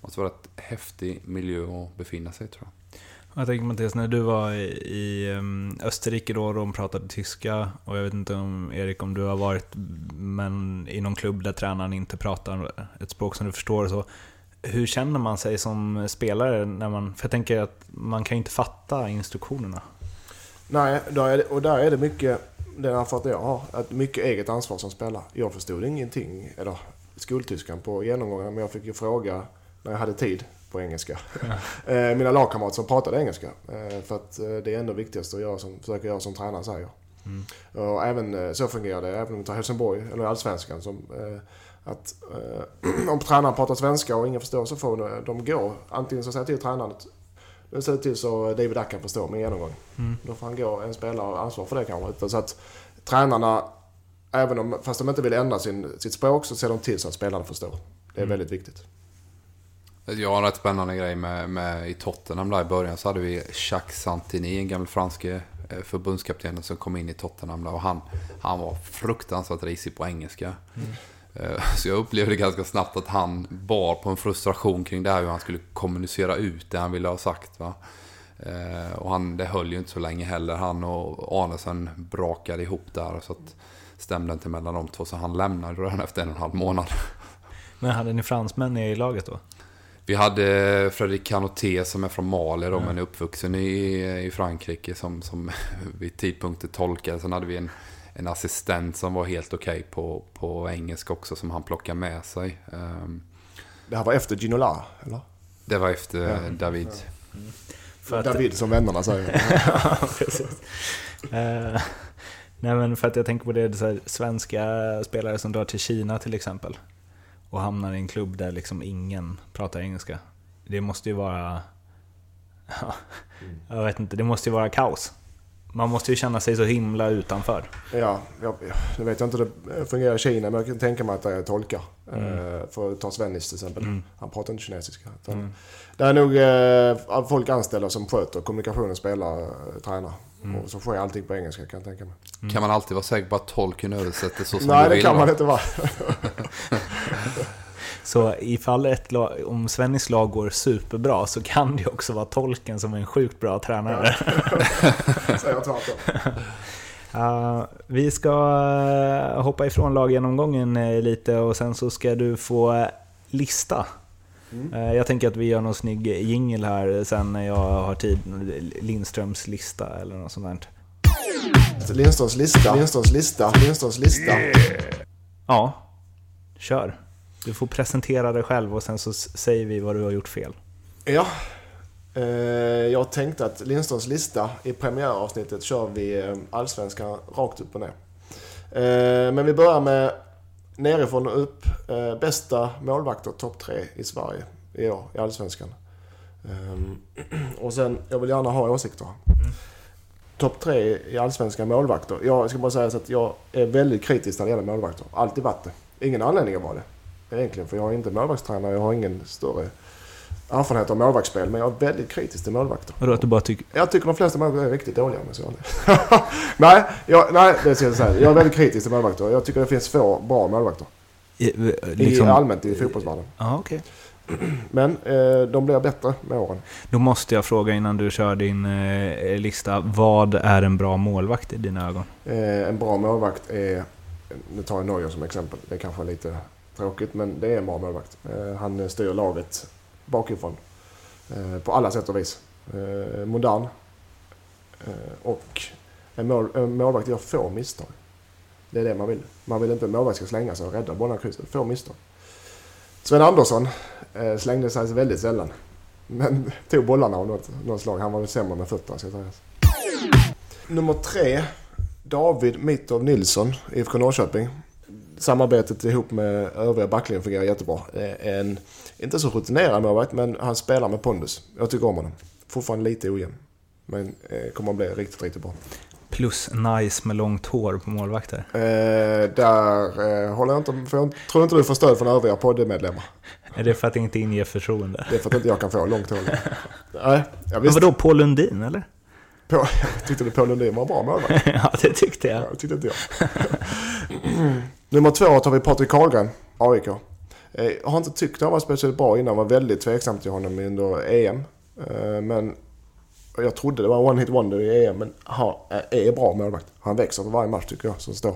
måste vara ett häftig miljö att befinna sig i tror jag. Jag tänker Mattias, när du var i ehm, Österrike då och de pratade tyska och jag vet inte om Erik om du har varit men i någon klubb där tränaren inte pratar ett språk som du förstår så. Hur känner man sig som spelare när man, för jag tänker att man kan ju inte fatta instruktionerna. Nej, där det, och där är det mycket, den erfarenhet jag har, att mycket eget ansvar som spelare. Jag förstod ingenting, eller skoltyskan på genomgången, men jag fick ju fråga när jag hade tid på engelska. <laughs> Eh, mina lagkamrater som pratade engelska. Eh, för att eh, det är ändå viktigast att göra som, försöka göra som tränaren säger. Mm. Och även så fungerar det, även om vi tar Helsingborg, eller Allsvenskan. Som, att <clears throat> om tränaren pratar svenska och ingen förstår så får de gå. Antingen så säger till tränaren att nu ser det till så David Ackan förstår min genomgång. Mm. Då får han gå, en spelare, har ansvar för det kanske. Så att tränarna, även om, fast de inte vill ändra sin, sitt språk, så ser de till så att spelarna förstår. Det är mm. väldigt viktigt. Jag har en rätt spännande grej med, med i Tottenham där i början så hade vi Jacques Santini, en gammal franske eh, förbundskapten som kom in i Tottenham där och han, han var fruktansvärt risig på engelska. Mm. Eh, <laughs> så jag upplevde ganska snabbt att han bar på en frustration kring det här hur han skulle kommunicera ut det han ville ha sagt. Va? Eh, och han, det höll ju inte så länge heller. Han och Arnesen brakade ihop där. Så att stämde inte mellan de två. Så han lämnade redan efter en och en halv månad. <laughs> Men hade ni fransmän i laget då? Vi hade Fredrik Canoté som är från Mali då, mm. men är uppvuxen i, i Frankrike som, som <laughs> vid tidpunkten tolkade. Sen hade vi en en assistent som var helt okej okay på, på engelska också som han plockade med sig. Um, det här var efter Ginola, eller? Det var efter ja. David. Ja. Mm. David som vännerna säger. <laughs> ja, precis. Uh, nej men för att jag tänker på det, det här, svenska spelare som drar till Kina till exempel. Och hamnar i en klubb där liksom ingen pratar engelska. Det måste ju vara... <laughs> Ja, jag vet inte, det måste ju vara kaos. Man måste ju känna sig så himla utanför. Ja, jag, nu vet jag inte hur det fungerar i Kina, men jag kan tänka mig att det är tolkar. Mm. Eh, för att ta Svennis till exempel. Mm. Han pratar inte kinesiska. Mm. Det är nog eh, folk anställda som sköter kommunikationen, spelar, eh, tränar. Mm. Och så sker allting på engelska kan jag tänka mig. Mm. Kan man alltid vara säker på att tolken översätter så som Nej, du vill? Nej, det kan man inte vara. <laughs> <laughs> Så ifall ett lag, om Svennis lag går superbra så kan det också vara tolken som är en sjukt bra tränare. <laughs> Tvärtom. Uh, <laughs> vi ska uh, hoppa ifrån laggenomgången uh, lite och sen så ska du få lista. Mm. jag tänker att vi gör någon snygg jingel här sen när jag har tid. Lindströms lista eller något sånt där. Lindströms lista, Lindströms lista, Lindströms lista. Yeah. Ja, kör. Du får presentera dig själv och sen så säger vi vad du har gjort fel. Ja. Eh, jag tänkte att Lindströms lista, i premiäravsnittet kör vi eh, allsvenskan rakt upp och ner. Eh, men vi börjar med nerifrån och upp. Bästa målvakter, topp tre i Sverige i år, i allsvenskan. <clears throat> Och sen, jag vill gärna ha åsikter. Mm. Topp tre i allsvenska målvakter. Jag ska bara säga så att jag är väldigt kritisk när det gäller målvakter. Alltid varit det. Ingen anledning att vara det egentligen. För jag är inte målvaktstränare. Jag har ingen större erfarenhet av målvaktsspel. Men jag är väldigt kritisk till målvakter. Vadå att du bara tycker... Jag tycker de flesta målvakter är riktigt dåliga om jag <laughs> nej, jag, nej, det ska jag säga. Jag är väldigt kritisk till målvakter. Jag tycker det finns få bra målvakter. I, liksom... I allmänt i fotbollsvärlden. Ja, okej. Okay. Men eh, de blir bättre med åren. Då måste jag fråga innan du kör din eh, lista. Vad är en bra målvakt i dina ögon? Eh, en bra målvakt är... Nu tar jag Neuer som exempel. Det är kanske är lite Tråkigt, men det är en bra målvakt. Eh, han styr laget bakifrån eh, på alla sätt och vis. Eh, modern eh, och en, mål, en målvakt gör få misstag. Det är det man vill. Man vill inte att en målvakt ska slänga sig och rädda bollen krysset. Få misstag. Sven Andersson eh, slängde sig väldigt sällan. Men <laughs> tog bollarna av något, något slag. Han var väl sämre med fötterna ska sägas. Nummer tre. David Mitov Nilsson, IFK Norrköping samarbetet ihop med övriga backlinjen fungerar jättebra. En, inte så rutinerad målvakt, men han spelar med pondus. Jag tycker om honom. Fortfarande lite ojämn. Men eh, kommer att bli riktigt, riktigt bra. Plus nice med långt hår på målvakter. Eh, där eh, håller jag inte, för jag tror inte du får stöd från övriga poddmedlemmar. Är det för att det inte inger förtroende? Det är för att inte jag kan få långt hår. Nej, jag Men vadå, Paul Lundin eller? På, jag <laughs> tyckte du Paul Lundin var bra målvakt? <laughs> ja, det tyckte jag. Ja, det tyckte inte jag. <laughs> Nummer två tar vi Patrik Karlgren, AIK. Eh, jag har inte tyckt han var speciellt bra innan. var väldigt tveksam till honom under EM. Eh, men jag trodde det var en one-hit wonder i EM. Men han är bra målvakt. Han växer för varje match tycker jag som står.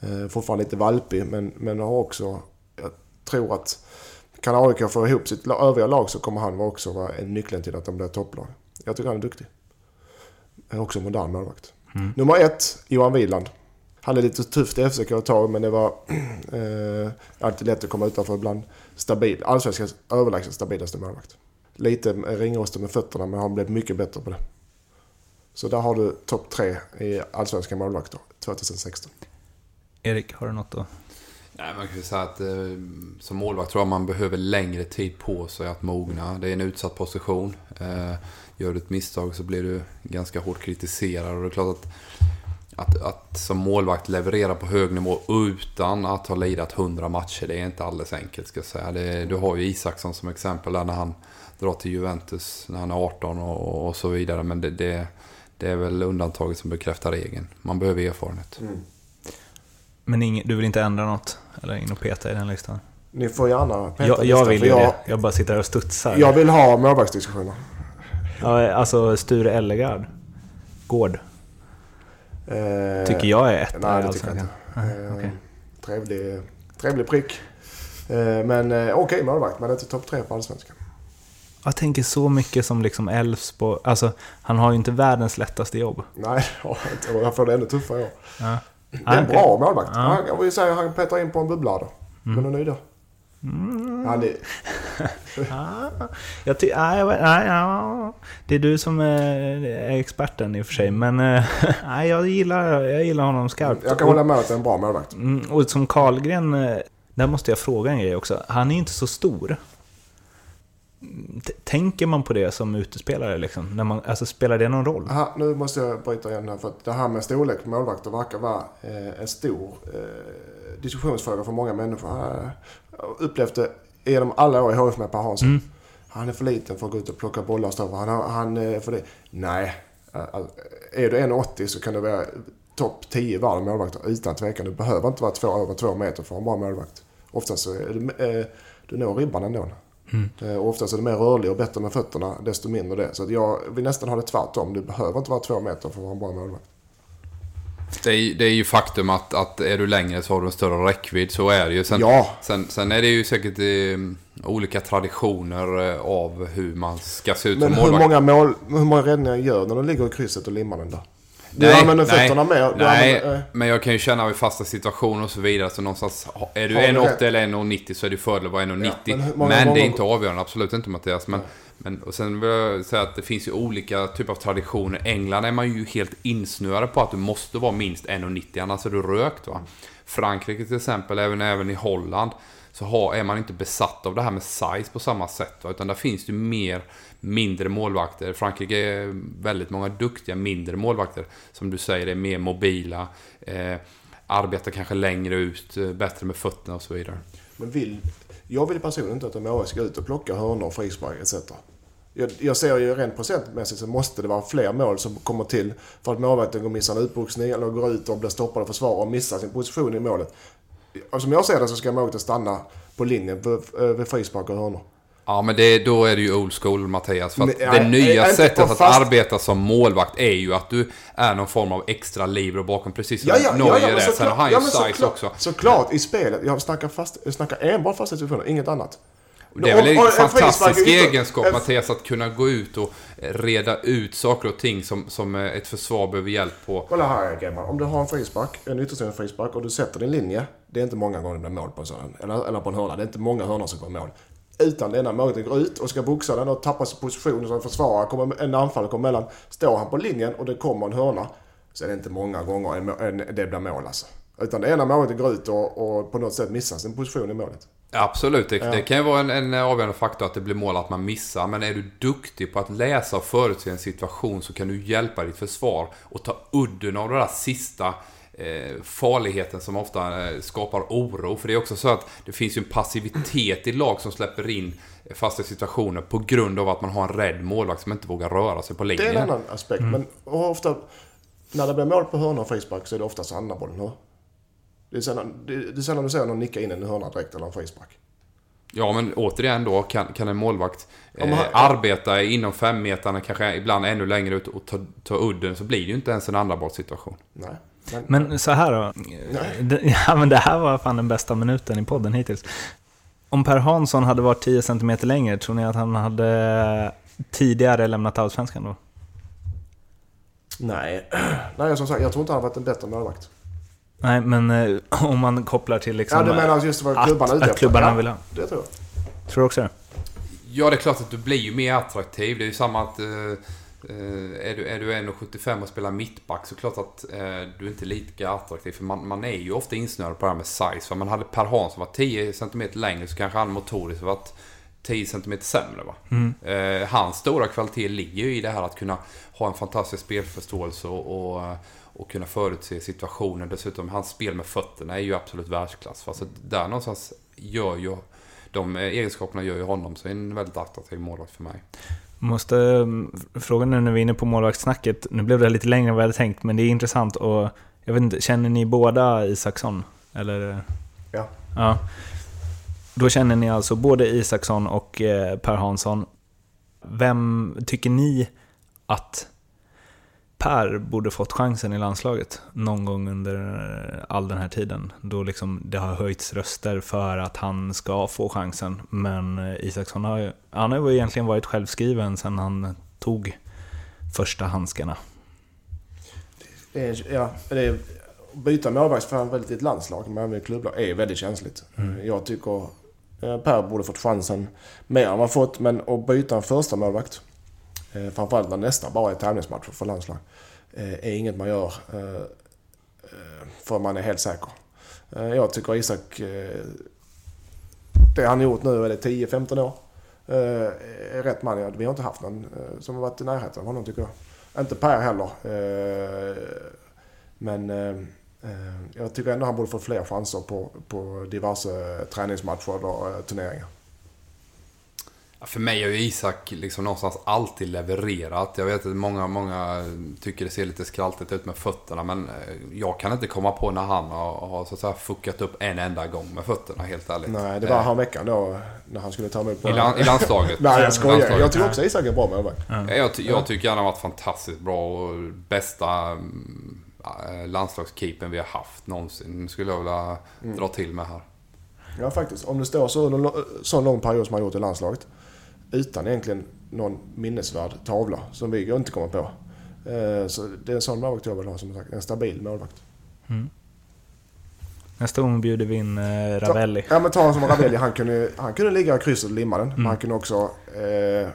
Eh, fortfarande lite valpig men, men har också... Jag tror att kan AIK få ihop sitt övriga lag så kommer han också vara nyckeln till att de blir topplag. Jag tycker han är duktig. Är också modern målvakt. Mm. Nummer ett, Johan Wieland hade lite tufft i FCK ett tag men det var <clears throat> eh, alltid lätt att komma utanför ibland. Stabil, allsvenskans överlägset stabilaste målvakt. Lite ringrostig med fötterna men han blev mycket bättre på det. Så där har du topp tre i allsvenska målvakter 2016. Erik, har du något då? Nej, man kan ju säga att eh, som målvakt tror jag man behöver längre tid på sig att mogna. Det är en utsatt position. Eh, gör du ett misstag så blir du ganska hårt kritiserad. Och det är klart att, att, att som målvakt leverera på hög nivå utan att ha lirat 100 matcher, det är inte alldeles enkelt ska jag säga. Det, du har ju Isaksson som exempel där när han drar till Juventus när han är 18 och, och så vidare. Men det, det, det, är väl undantaget som bekräftar regeln. Man behöver erfarenhet. Mm. Men ing, du vill inte ändra något? Eller in och peta i den listan? Ni får gärna peta Jag, jag vill ju jag, det. Jag bara sitter här och studsar. Jag vill ha målvaktsdiskussioner. Ja, alltså Sture Ellegard. Gård. Eh, tycker jag är ett. Nej, det tycker jag inte. Eh, okay. trevlig, trevlig prick. Eh, men eh, okej okay, målvakt, men inte topp tre på Allsvenskan. Jag tänker så mycket som liksom Elfsborg. Alltså, han har ju inte världens lättaste jobb. Nej, och han får det ännu tuffare i år. Ja. Det är en bra målvakt. Ja. Jag vill säga han petar in på en bubbla då. Mm. Men du nöjd då? Mm. Ja, det... <laughs> jag ty- nej, nej, ja. Det är du som är experten i och för sig. Men eh, <laughs> nej, jag, gillar, jag gillar honom skarpt. Jag kan hålla med att det är en bra målvakt. Mm, och som Karlgren, eh, där måste jag fråga en grej också. Han är inte så stor. Tänker man på det som utespelare? Liksom? När man, alltså, spelar det någon roll? Aha, nu måste jag bryta igen här. För att det här med storlek på målvakter verkar vara eh, en stor eh, diskussionsfråga för många människor. Jag har upplevt det genom alla år i HF med Per Hansson. Mm. Han är för liten för att gå ut och plocka bollar och stå han, han är för det. Nej. Är du 1,80 så kan du vara topp 10 i världen målvakter utan tvekan. Du behöver inte vara två, över två meter för att vara en bra målvakt. Oftast så är det, eh, du når ribban ändå. Mm. Och oftast är det mer rörlig och bättre med fötterna, desto mindre det. Så jag vill nästan ha det tvärtom. Du behöver inte vara två meter för att vara en bra målvakt. Det är, det är ju faktum att, att är du längre så har du en större räckvidd. Så är det ju. Sen, ja. sen, sen är det ju säkert eh, olika traditioner eh, av hur man ska se ut Men som målvakt. Men hur många, mål, hur många räddningar gör när du ligger i krysset och limmar den där? Du nej, använder fötterna mer. Nej, använder, äh. men jag kan ju känna vid fasta situationer och så vidare. Så någonstans, är du 1,80 eller 1,90 så är det fördel att vara 1,90. Ja, men, många, men det är inte avgörande, absolut inte Mattias. Men, men, och sen vill jag säga att det finns ju olika typer av traditioner. England är man ju helt insnöade på att du måste vara minst 1,90 annars är du rökt. Va? Frankrike till exempel, även, även i Holland, så har, är man inte besatt av det här med size på samma sätt. Va? Utan där finns det ju mer mindre målvakter. Frankrike är väldigt många duktiga mindre målvakter. Som du säger är mer mobila. Eh, arbetar kanske längre ut, eh, bättre med fötterna och så vidare. Men vill, jag vill personligen inte att de ska ut och plocka hörnor, frispark etc. Jag, jag ser ju rent procentmässigt så måste det vara fler mål som kommer till för att målvakten går missa missar en utboxning eller går ut och blir stoppad av försvarare och missar sin position i målet. Alltså, som jag ser det så ska målvakten stanna på linjen vid eh, frispark och hörnor. Ja, men det, då är det ju old school Mattias. För att det nya nej, sättet att arbeta som målvakt är ju att du är någon form av extra liv bakom. Precis som ja, ja, Neuer ja, ja, är. Sen har han ju size så också. Såklart, i spelet. Jag snackar, fast, jag snackar enbart fasta situationer, inget annat. Det är väl en fantastisk egenskap Mattias att kunna gå ut och reda ut saker och ting som, som ett försvar behöver hjälp på. Kolla här Gemma. Om du har en frispark, en ytterstående frispark och du sätter din linje. Det är inte många gånger det blir mål på en sådan. Eller, eller på en hörna. Det är inte många hörnor som går mål. Utan denna målvakten går ut och ska boxa den och tappar sin position som försvarare. Kommer, en anfallare kommer emellan. Står han på linjen och det kommer en hörna. Så är det inte många gånger en, en, det blir mål alltså. Utan det ena målet går ut och, och, på något sätt missar sin position i målet. Absolut, det, ja. det kan ju vara en, en avgörande faktor att det blir mål att man missar. Men är du duktig på att läsa och förutse en situation så kan du hjälpa ditt försvar och ta udden av det där sista eh, farligheten som ofta eh, skapar oro. För det är också så att det finns ju en passivitet i lag som släpper in fasta situationer på grund av att man har en rädd målvakt som inte vågar röra sig på linjen. Det är en annan aspekt. Mm. Men ofta, när det blir mål på hörna och frispark så är det oftast andra bollen. Det är sällan, det är sällan du ser någon nicka in en hörna direkt eller en frispark. Ja, men återigen då kan, kan en målvakt eh, han, arbeta inom fem meterna, kanske ibland ännu längre ut och ta, ta udden, så blir det ju inte ens en andra situation. Nej. Men, men så här då. Nej. <laughs> Ja, men det här var fan den bästa minuten i podden hittills. Om Per Hansson hade varit 10 cm längre, tror ni att han hade tidigare lämnat Allsvenskan då? Nej, <clears throat> Nej som sagt, jag tror inte han varit en bättre målvakt. Nej, men eh, <laughs> om man kopplar till liksom... Ja, du menar just vad klubbarna att, att klubbarna vill ha? Det tror jag. Tror du också det? Ja, det är klart att du blir ju mer attraktiv. Det är ju samma att... Eh, är du, är du 1,75 och spelar mittback så klart att eh, du inte är lika attraktiv. För man, man är ju ofta insnöad på det här med size. För man hade Per Hansson var 10 cm längre så kanske han motoriskt varit 10 cm sämre. Va? Mm. Eh, hans stora kvalitet ligger ju i det här att kunna ha en fantastisk spelförståelse och, och, och kunna förutse situationer. Dessutom, hans spel med fötterna är ju absolut världsklass. Så där någonstans gör ju de egenskaperna gör ju honom till en väldigt attraktiv målvakt för mig. Måste mm, fråga nu när vi är inne på målvaktssnacket. Nu blev det lite längre än vad jag hade tänkt, men det är intressant och jag vet inte, känner ni båda Isaksson? Eller? Ja. ja. Då känner ni alltså både Isaksson och eh, Per Hansson. Vem tycker ni att Per borde fått chansen i landslaget någon gång under all den här tiden. Då liksom det har höjts röster för att han ska få chansen. Men Isaksson har ju, han har ju egentligen varit självskriven sedan han tog första handskarna. Det är, ja, det är, byta målvakt för väldigt ett landslag med ett klubblag är väldigt känsligt. Mm. Jag tycker eh, Per borde fått chansen mer än vad fått. Men att byta en första målvakt Eh, framförallt när nästan bara är tävlingsmatcher för landslag. Eh, är inget man gör eh, eh för man är helt säker. Eh, jag tycker Isak... Eh, det han gjort nu, är det 10-15 år? Är rätt man. Vi har inte haft någon som har varit i närheten av honom tycker jag. Inte Per heller. Men jag tycker ändå han borde få fler chanser på, på diverse träningsmatcher och turneringar. För mig har ju Isak liksom någonstans alltid levererat. Jag vet att många, många tycker det ser lite skraltigt ut med fötterna. Men eh, jag kan inte komma på när han har, har så att säga, fuckat upp en enda gång med fötterna, helt ärligt. Nej, det var eh. veckan då när han skulle ta emot på... I, lan, i landslaget? <laughs> Nej, jag skojar. Jag tycker också Isak är bra målvakt. Ja. Jag, jag tycker han har varit fantastiskt bra och bästa äh, landslagskeepern vi har haft någonsin. Skulle jag vilja mm. dra till med här. Ja, faktiskt. Om det står så, så lång period som han gjort i landslaget utan egentligen någon minnesvärd tavla som vi inte kommer på. Eh, så det är en sån målvakt jag vill ha som sagt. En stabil målvakt. Mm. Nästa gång bjuder vi in eh, Ravelli. Ta, ja men ta honom som Ravelli. Han kunde, han kunde ligga i krysset och limma den. Mm. Men han kunde också eh,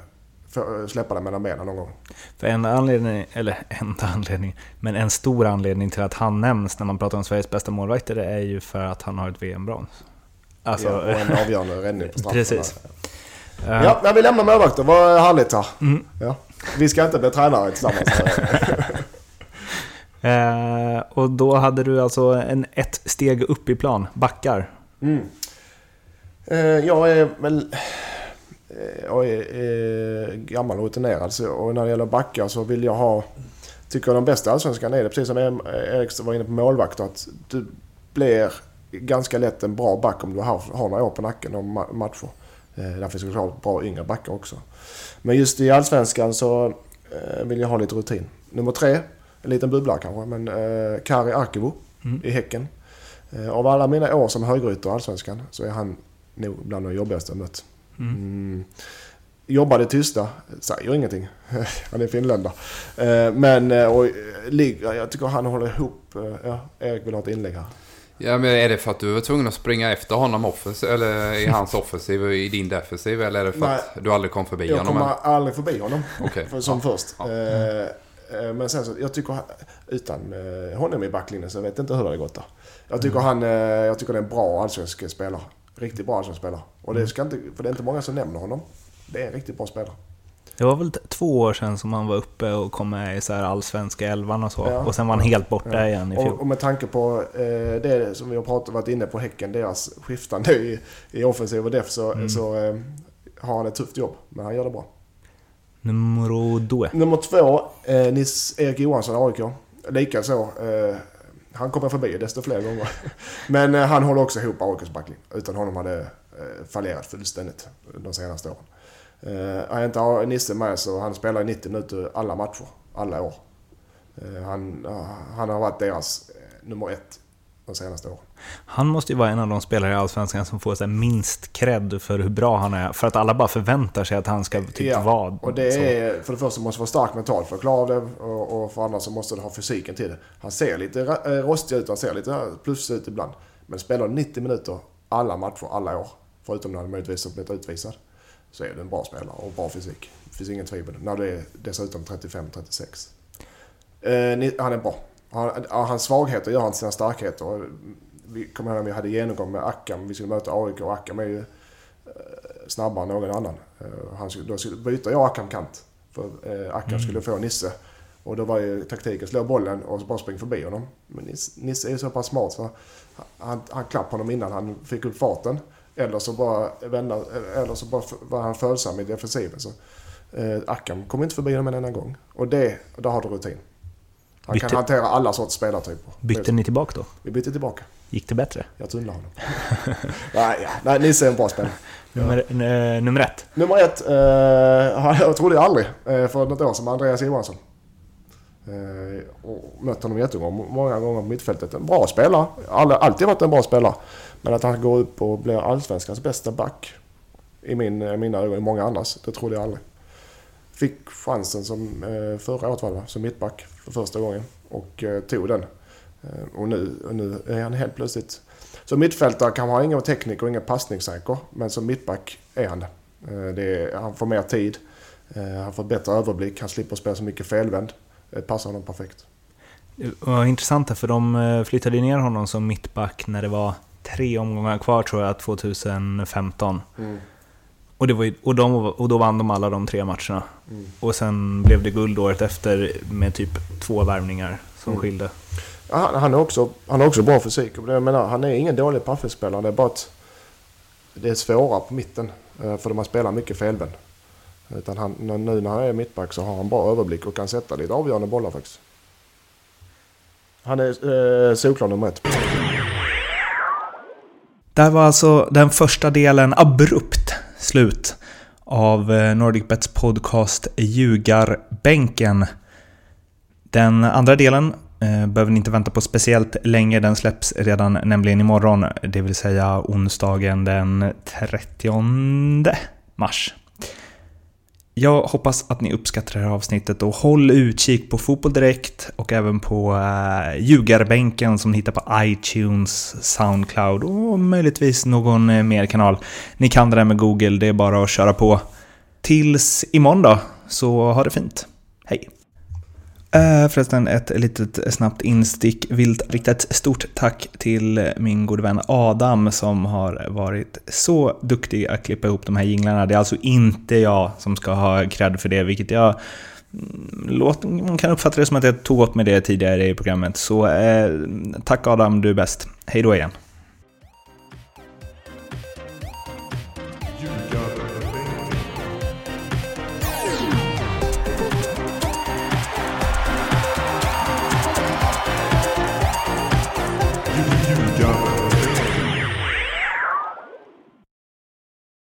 för, släppa den mellan benen någon gång. För en anledning, eller <laughs> enda anledning, men en stor anledning till att han nämns när man pratar om Sveriges bästa målvakter är ju för att han har ett VM-brons. Alltså, ja, och en avgörande räddning på <laughs> straffen. Precis. Ja, men vi lämnar målvakter. Vad härligt här. Mm. Ja. Vi ska inte bli tränare tillsammans. <laughs> eh, och då hade du alltså en ett steg upp i plan, backar. Mm. Eh, jag är väl... Eh, jag är, är gammal och rutinerad så, och när det gäller backar så vill jag ha... Tycker jag de bästa allsvenskan är det, precis som Erik var inne på målvakter, att du blir ganska lätt en bra back om du har, har några år på nacken och matcher. Eh, där finns såklart bra yngre backar också. Men just i Allsvenskan så eh, vill jag ha lite rutin. Nummer tre, en liten bubbla kanske, men eh, Kari Arkivo mm. i Häcken. Av alla mina år som högerytter i Allsvenskan så är han nog bland de jobbigaste jag mött. Mm. Mm. Jobbar det tysta, säger ingenting. <laughs> han är finländare. Men och, jag tycker han håller ihop. Ja, Erik vill ha ett inlägg här. Ja, men är det för att du var tvungen att springa efter honom offensiv, eller i hans <laughs> offensiv och i din defensiv? Eller är det för Nej, att du aldrig kom förbi jag honom? Jag kommer aldrig förbi honom. Okay. För, som ja. först. Ja. Mm. Men sen så, jag tycker utan eh, honom i backlinjen så vet jag inte hur det hade gått där. Jag tycker mm. han, jag tycker det är en bra allsvensk spelare. Riktigt bra allsvensk spelare. Och det mm. ska inte, för det är inte många som nämner honom. Det är en riktigt bra spelare. Det var väl två år sedan som han var uppe och kom med i så här allsvenska elvan och så. Ja. Och sen var han helt borta ja. igen i fjol. Och, och med tanke på eh, det som vi har pratat, varit inne på Häcken, deras skiftande i, i offensiv och def, så, mm. så eh, har han ett tufft jobb. Men han gör det bra. Nummer två. Nummer två, eh, Nils-Erik Johansson, AIK. Likaså. Eh, han kommer förbi desto fler gånger. <laughs> Men eh, han håller också ihop AIKs backlinje. Utan honom hade eh, fallerat fullständigt de senaste åren. Uh, jag inte har Nisse med så han spelar i 90 minuter alla matcher, alla år. Uh, han, han har varit deras uh, nummer ett de senaste åren. Han måste ju vara en av de spelare i Allsvenskan som får så minst cred för hur bra han är. För att alla bara förväntar sig att han ska typ ja, vara... och det är... För det första måste vara stark mentalt för att klara det. Och, och för andra så måste du ha fysiken till det. Han ser lite rostig ut, han ser lite plus ut ibland. Men spelar 90 minuter alla matcher, alla år. Förutom när han möjligtvis har blivit utvisad. Så är du en bra spelare och bra fysik. Det finns ingen tvivel när du är dessutom 35-36. Eh, han är bra. Han, hans svagheter gör han till sina starkheter. Vi kommer ihåg att vi hade genomgång med Akam. Vi skulle möta AIK och Akam är ju eh, snabbare än någon annan. Eh, han skulle, då skulle byta jag Akam kant. För eh, Akam mm. skulle få Nisse. Och då var ju taktiken slå bollen och bara springa förbi honom. Men Nisse är ju så pass smart så han, han klappade honom innan han fick upp farten. Eller så bara, vända, eller så bara var han följsam i defensiven. Så, eh, Akam kom inte förbi honom en enda gång. Och det, där har du rutin. Han bytte, kan hantera alla sorts spelartyper. Bytte ni tillbaka då? Vi bytte tillbaka. Gick det bättre? Jag tunnlade honom. <laughs> nej, ja. nej, Nisse är en bra spelare. Nummer, ja. nummer ett? Nummer ett, eh, <laughs> jag trodde jag aldrig eh, för något år sedan, Andreas Johansson. Eh, och mött honom jättegånger, många gånger på mittfältet. En bra spelare. All, alltid varit en bra spelare. Men att han går upp och blir allsvenskans bästa back i min, mina ögon, i många andras, det trodde jag aldrig. Fick chansen som eh, förra året var som mittback för första gången och eh, tog den. Eh, och nu, och nu är han helt plötsligt... Som mittfältare kan han ha ingen teknik och ingen passningssäker, men som mittback är han det. Är, han får mer tid, han får bättre överblick, han slipper spela så mycket felvänd. Det passar honom perfekt. Det var intressant för de flyttade ner honom som mittback när det var tre omgångar kvar tror jag, 2015. Mm. Och, det var ju, och, de, och då vann de alla de tre matcherna. Mm. Och sen blev det guld året efter med typ två värvningar som mm. skilde. Ja, han, är också, han har också bra fysik. Jag menar, han är ingen dålig paffespelare. Det är bara att det är svårare på mitten. Eh, för man spelar mycket felvänd. Utan han, nu när han är mittback så har han bra överblick och kan sätta lite avgörande bollar faktiskt. Han är eh, solklar nummer ett. Där var alltså den första delen abrupt slut av eh, NordicBets podcast Ljugarbänken. Den andra delen eh, behöver ni inte vänta på speciellt länge. Den släpps redan nämligen imorgon, det vill säga onsdagen den 30 mars. Jag hoppas att ni uppskattar det här avsnittet och håll utkik på Fotboll Direkt och även på uh, Ljugarbänken som ni hittar på iTunes, Soundcloud och möjligtvis någon eh, mer kanal. Ni kan det där med Google, det är bara att köra på. Tills imorgon då, så ha det fint. Hej! Uh, förresten ett litet snabbt instick. Vill rikta ett stort tack till min gode vän Adam som har varit så duktig att klippa ihop de här jinglarna. Det är alltså inte jag som ska ha cred för det, vilket jag mm, låt, man kan uppfatta det som att jag tog åt mig det tidigare i programmet. Så eh, tack Adam, du är bäst. Hej då igen.